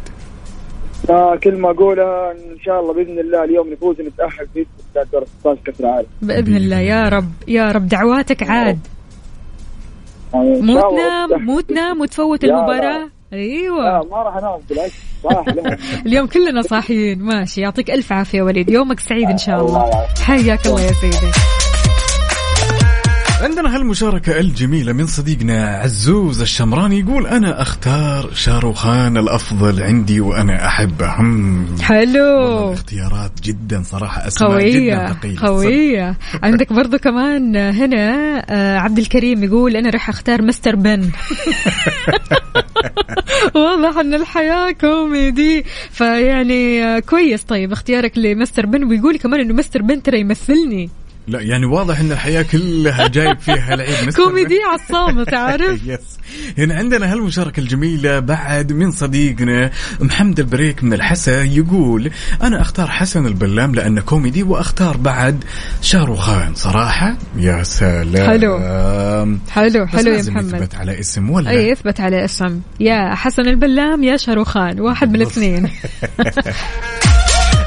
فكلمة أقولها إن شاء الله بإذن الله اليوم نفوز نتأهل بإذن الله دور 16 كأس العالم. بإذن الله. يا رب يا رب دعواتك عاد. يعني إن مو تنام. مو تنام وتفوت. المباراة. لا أيوه. ما راح أنام بالعكس. اليوم كلنا صاحيين. ماشي. يعطيك ألف عافية وليد. يومك سعيد إن شاء الله. حياك الله يا سيدي. عندنا هالمشاركة الجميلة من صديقنا عزوز الشمراني يقول أنا أختار شاروخان الأفضل عندي وأنا أحبه. حلو. الاختيارات جدا صراحة أسماء جدا قوية ثقيلة. قوية. عندك برضو كمان هنا آه، عبد الكريم يقول أنا راح أختار Mr. Bean. واضح أن الحياة كوميدي. فيعني آه، كويس. طيب اختيارك ل Mr. Bean ويقول كمان أنه Mr. Bean ترى يمثلني. لا يعني واضح إن الحياة كلها جايب فيها العيد كوميدي على الصامت عارف yes هنا عندنا هالمشاركة الجميلة بعد من صديقنا محمد البريك من الحسا يقول أنا أختار حسن البلام لأنه كوميدي وأختار بعد شاروخان صراحة؟ يا سلام. حلو. حلو حلو يا محمد. يثبت على اسم ولا؟ أي اثبت على اسم. يا حسن البلام يا شاروخان واحد من. الاثنين.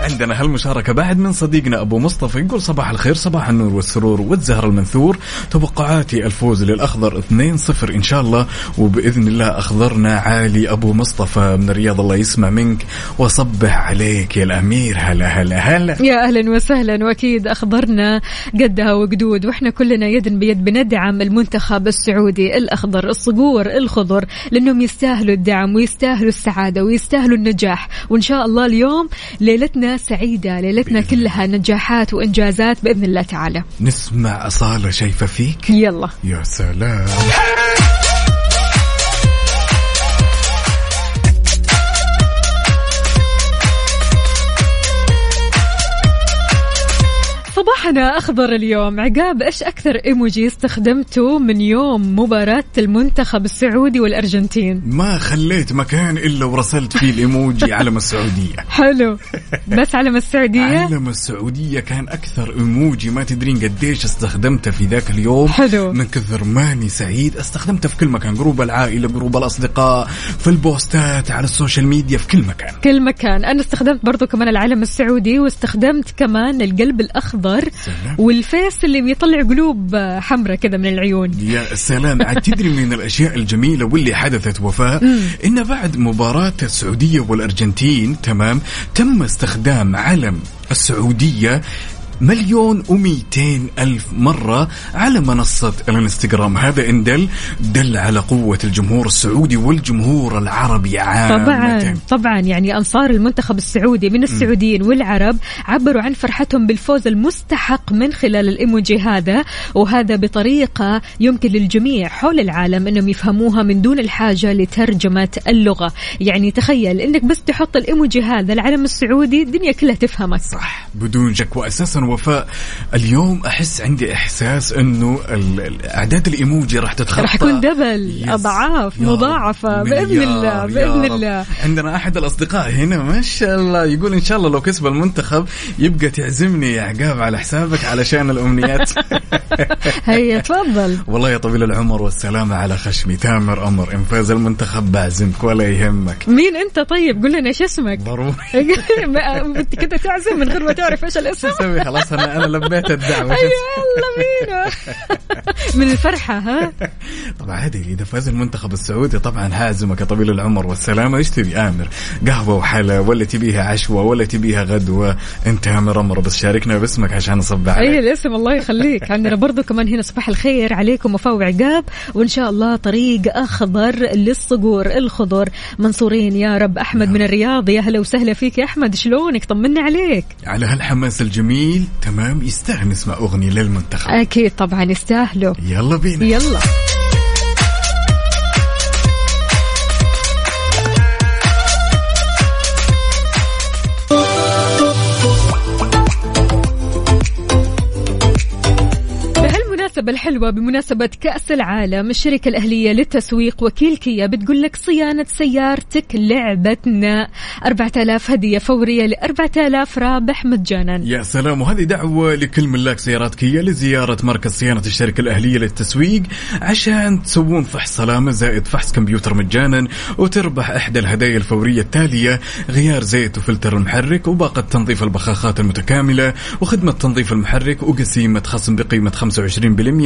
عندنا هالمشاركة بعد من صديقنا أبو مصطفى يقول صباح الخير صباح النور والسرور والزهر المنثور. توقعاتي الفوز للأخضر 2-0 إن شاء الله وبإذن الله أخضرنا عالي أبو مصطفى من الرياض الله يسمع منك. وصبح عليك يا الأمير هلا هلا هلا. يا أهلا وسهلا وأكيد أخضرنا قدها وقدود وإحنا كلنا يد بيد بندعم المنتخب السعودي. الأخضر الصقور الخضر لأنهم يستاهلوا الدعم ويستاهلوا السعادة ويستاهلوا النجاح. وإن شاء الله اليوم ليلتنا سعيدة. ليلتنا بإذن كلها نجاحات وإنجازات بإذن الله تعالى. نسمع أصالة شايفة فيك. يلا. يا سلام. صباحنا أخضر اليوم. عقاب إيش أكثر إيموجي استخدمته من يوم مباراة المنتخب السعودي والأرجنتين؟ ما خليت مكان إلا ورسلت فيه الإيموجي علم السعودية. حلو. بس علم السعودية؟ علم السعودية كان أكثر إيموجي. ما تدرين قديش استخدمته في ذاك اليوم. حلو. من كثر ماني سعيد استخدمته في كل مكان. group العائلة group الأصدقاء في البوستات على ال social media في كل مكان. كل مكان. أنا استخدمت برضو كمان العلم السعودي واستخدمت كمان القلب الأخضر سلام. وال face اللي بيطلع قلوب حمراء كذا من العيون. يا سلام. عاد تدري من الأشياء الجميلة واللي حدثت وفاء إن بعد مباراة السعودية والأرجنتين تمام تم استخدام علم السعودية مليون ومئتين ألف مرة على منصة الانستغرام. هذا إن دل دل على قوة الجمهور السعودي والجمهور العربي عامة. طبعا طبعا. يعني أنصار المنتخب السعودي من السعوديين والعرب عبروا عن فرحتهم بالفوز المستحق من خلال الإيموجي هذا وهذا بطريقة يمكن للجميع حول العالم أنهم يفهموها من دون الحاجة لترجمة اللغة. يعني تخيل إنك بس تحط الإيموجي هذا العلم السعودي الدنيا كلها تفهمك. صح بدون شك. واساسا وفاء اليوم أحس عندي إحساس إنه أعداد الإيموجي راح تتخطى. راح يكون دبل. أضعاف. مضاعفة بإذن الله بإذن. الله. عندنا أحد الأصدقاء هنا ما شاء الله. يقول إن شاء الله لو كسب المنتخب يبقى تعزمني يا عقاب على حسابك علشان الأمنيات. هيا تفضل. والله يا طويل العمر والسلامة على خشمي. تامر أمر إن فاز المنتخب بعزمك ولا يهمك. مين أنت طيب؟ قول لنا إيش اسمك. ضروري. كده تعزم من غير ما تعرف إيش الاسم. خلاص أنا أنا لبيت الدعوة. أيوة، يلا بينا. من الفرحة ها؟ طبعا عادي إذا فاز المنتخب السعودي طبعا هاعزمك يا طويل العمر والسلامة. إيش تبي آمر؟ قهوة وحلا ولا تبيها عشوة ولا تبيها غدوة؟ أنت آمر أمر بس شاركنا باسمك عشان نصب اي عليك الاسم الله يخليك. عندنا برضو كمان هنا صباح الخير عليكم وفاء وعقاب وإن شاء الله طريق أخضر للصقور الخضر. منصورين يا رب. أحمد من الرياض يا هلا وسهلا فيك يا أحمد. شلونك؟ طمنا عليك. على هالحماس الجميل تمام. يستاهل نسمع أغنية للمنتخب. أكيد طبعا يستأهلوا. يلا بينا. يلا. الحلوة بمناسبة كأس العالم. الشركة الأهلية للتسويق وكيل كيا بتقول لك صيانة سيارتك لعبتنا. 4000 هدية فورية ل 4000 رابح مجانا. يا سلام. وهذه دعوة لكل ملاك سيارات كيا لزيارة مركز صيانة الشركة الأهلية للتسويق عشان تسوون فحص سلامة زائد فحص كمبيوتر مجانا وتربح إحدى الهدايا الفورية التالية غيار زيت وفلتر المحرك وباقة تنظيف البخاخات المتكاملة وخدمة تنظيف المحرك وقسيمة خصم بقيمة 25%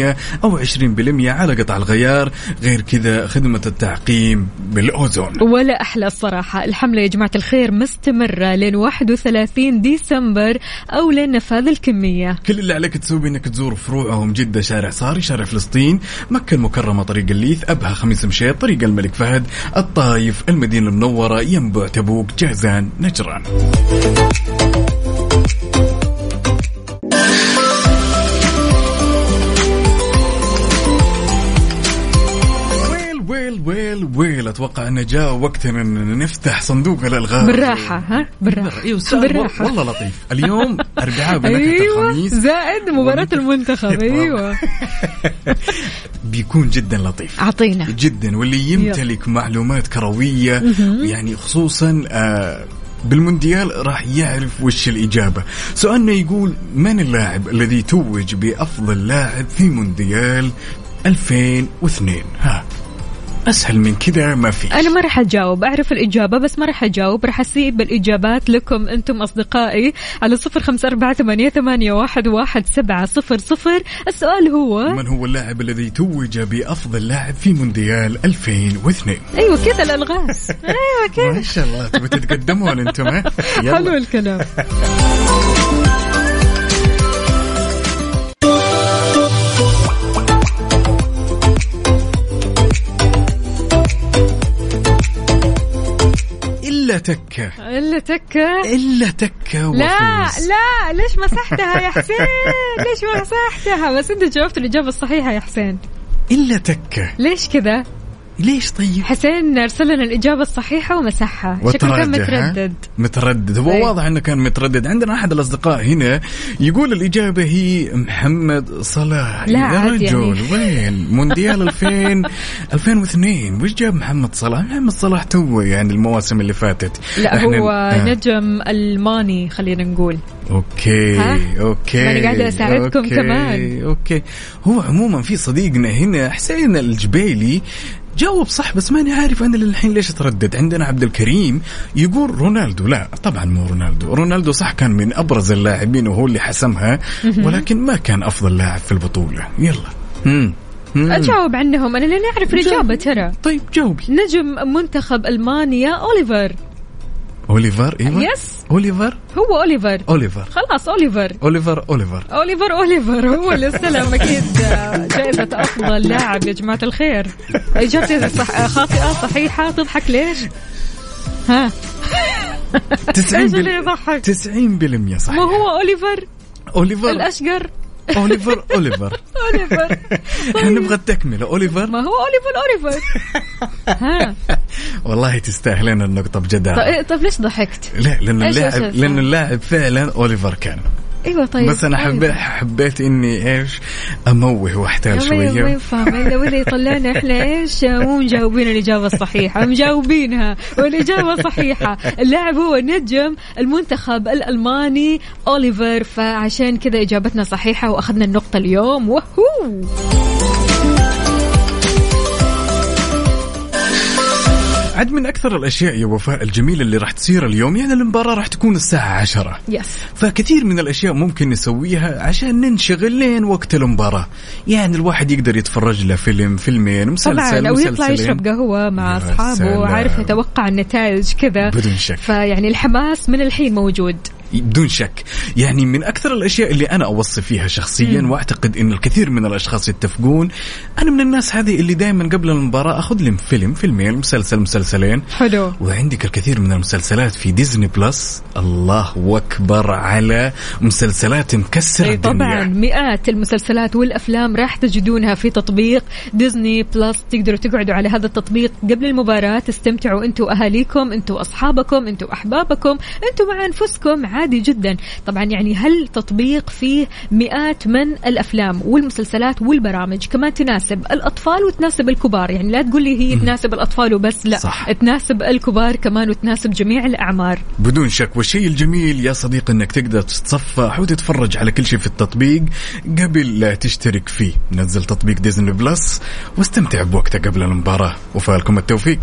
أو 20% على قطع الغيار. غير كذا خدمة التعقيم بالأوزون. ولا أحلى الصراحة. الحملة يا جماعة الخير مستمرة لين 31 ديسمبر أو لين نفاذ الكمية. كل اللي عليك تسوي إنك تزور فروعهم جدة شارع صاري شارع فلسطين مكة المكرمة طريق الليث أبها خميس مشيط طريق الملك فهد الطايف المدينة المنورة ينبع تبوك جازان نجران. ويل ويل ويل أتوقع انه جاء وقتنا أن نفتح صندوق الالغاز بالراحة ها؟ بالراحة. إيوه سؤال بالراحة. والله لطيف. اليوم أربعاء بنكهة أيوه الخميس. زائد مباراة المنتخب أيوه. بيكون جدا لطيف. أعطينا. جدا واللي يمتلك معلومات كروية يعني خصوصا آه بالمونديال راح يعرف وش الإجابة. سؤالنا يقول من اللاعب الذي توج بأفضل لاعب في مونديال 2002 ها. أسهل من كذا ما في أنا ما راح أجاوب. أعرف الإجابة بس ما راح أجاوب. راح أسيب الإجابات لكم أنتم أصدقائي على صفر خمسة أربعة ثمانية, ثمانية واحد, واحد سبعة صفر صفر. السؤال هو من هو اللاعب الذي توج بأفضل لاعب في مونديال 2002 أيوه كذا الألغاز. أيوه كذا. ما شاء الله. تبي تتقدمون أنتم حلو يلا الكلام إلا تكة إلا تكة لا وفوز. لا ليش مسحتها يا حسين؟ ليش مسحتها؟ بس أنت جاوبت الإجابة الصحيحة يا حسين. إلا تكة ليش كذا؟ ليش طيب حسين أرسل لنا الإجابة الصحيحة ومسحها شكله كان؟ متردد متردد هو أيوة. واضح إنه كان متردد عندنا أحد الأصدقاء هنا يقول الإجابة هي محمد صلاح لا يا عاد رجل يعني. وين مونديال 2000 2002 وش جاب محمد صلاح محمد صلاح تو يعني المواسم اللي فاتت لا إحنا- هو آه. نجم ألماني خلينا نقول okay ها؟ okay ماني قاعدة أساعدكم okay. كمان. okay هو عموما في صديقنا هنا حسين الجبيلي جاوب صح بس ماني عارف أنا للحين ليش اتردد عندنا عبد الكريم يقول رونالدو لا طبعا مو رونالدو. رونالدو صح كان من أبرز اللاعبين وهو اللي حسمها ولكن ما كان أفضل لاعب في البطولة. يلا. مم. أجاوب عنهم أنا لاني اعرف الإجابة ترى. طيب جاوبي. نجم منتخب ألمانيا أوليفر. اوليفر أيوه yes اوليفر هو اوليفر اوليفر خلاص اوليفر اوليفر اوليفر اوليفر اوليفر هو اللي استلم أكيد جائزة أفضل لاعب يا جماعة الخير. إجابتي صح خاطئة صحيحة. تضحك ليش؟ ها؟ 90 إيش اللي يضحك؟ 90% صح ما هو اوليفر اوليفر الأشقر. اوليفر اوليفر اوليفر إحنا نبغى التكملة. اوليفر ما هو اوليفر اوليفر ها. والله تستاهلين النقطة بجدارة طيب, طيب ليش ضحكت؟ لا لأنه اللاعب؟ لأنه اللاعب فعلا اوليفر كان. إيوه طيب. بس أنا حبيت حبيت إني إيش؟ أموه واحتال ما ما شوية. ينفع إلا واللي يطلعنا إحنا إيش؟ مو مجاوبين الإجابة الصحيحة مجاوبينها والإجابة صحيحة. اللاعب هو نجم المنتخب الألماني أوليفر فعشان كذا إجابتنا صحيحة وأخذنا النقطة اليوم. وهو! عد من أكثر الأشياء يا وفاء الجميلة اللي راح تصير اليوم يعني المباراة راح تكون الساعة عشرة. يس فكثير من الأشياء ممكن نسويها عشان ننشغل لين وقت المباراة. يعني الواحد يقدر يتفرج له فيلم فيلمين مسلسل طبعا أو يطلع. يشرب قهوة مع أصحابه. وعارف يتوقع النتائج كذا. بدون شك. فيعني الحماس من الحين موجود. بدون شك. يعني من أكثر الأشياء اللي أنا أوصي فيها شخصيا مم. وأعتقد إن الكثير من الأشخاص يتفقون أنا من الناس هذه اللي دائما قبل المباراة أخذ لي فيلم فيلمين مسلسل مسلسلين. حلو. وعندك الكثير من المسلسلات في Disney Plus. الله أكبر على مسلسلات مكسرة إي طبعا الدنيا مئات المسلسلات والأفلام راح تجدونها في تطبيق Disney Plus. تقدروا تقعدوا على هذا التطبيق قبل المباراة. تستمتعوا أنتم وأهاليكم أنتم وأصحابكم أنتم وأحبابكم أنتم مع أنفسكم عادي جدا. طبعا يعني هالتطبيق فيه مئات من الأفلام والمسلسلات والبرامج كمان تناسب الأطفال وتناسب الكبار؟ يعني لا تقول لي هي تناسب الأطفال وبس لا صح. تناسب الكبار كمان وتناسب جميع الأعمار. بدون شك. والشيء الجميل يا صديقي إنك تقدر تتصفح وتتفرج على كل شيء في التطبيق قبل لا تشترك فيه. نزل تطبيق ديزني بلس واستمتع بوقتك قبل المباراة. وفالكم التوفيق.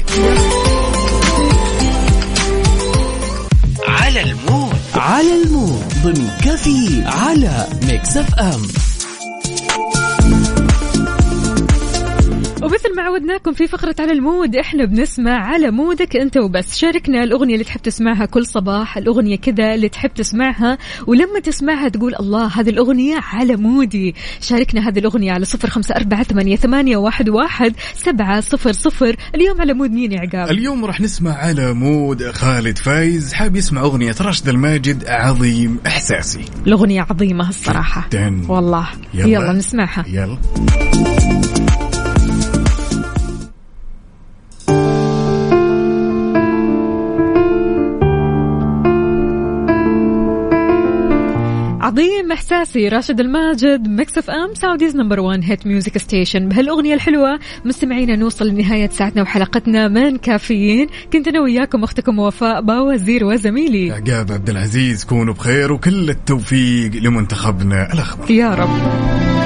على ال mood. على ال mood ضمن كفي على Mix FM. ومثل ما عودناكم في فقرة على ال mood إحنا بنسمع على mood ك أنت وبس. شاركنا الأغنية اللي تحب تسمعها كل صباح الأغنية كذا اللي تحب تسمعها ولما تسمعها تقول الله هذه الأغنية على mood ي. شاركنا هذه الأغنية على صفر خمسة أربعة ثمانية, ثمانية واحد, واحد سبعة صفر صفر. اليوم على mood مين يا عقاب؟ اليوم راح نسمع على mood خالد فايز. حاب يسمع أغنية راشد الماجد عظيم إحساسي. الأغنية عظيمة الصراحة. جداً. والله. يلا. يلا, يلا نسمعها. يلا. عظيم إحساسي راشد الماجد Mix FM Saudi's number 1 hit music station بهالأغنية الحلوة مستمعينا نوصل لنهاية ساعتنا وحلقتنا من كافيين. كنت أنا وياكم أختكم وفاء باوزير وزميلي. عقاب عبد العزيز كونوا بخير وكل التوفيق لمنتخبنا الأخضر. يا رب.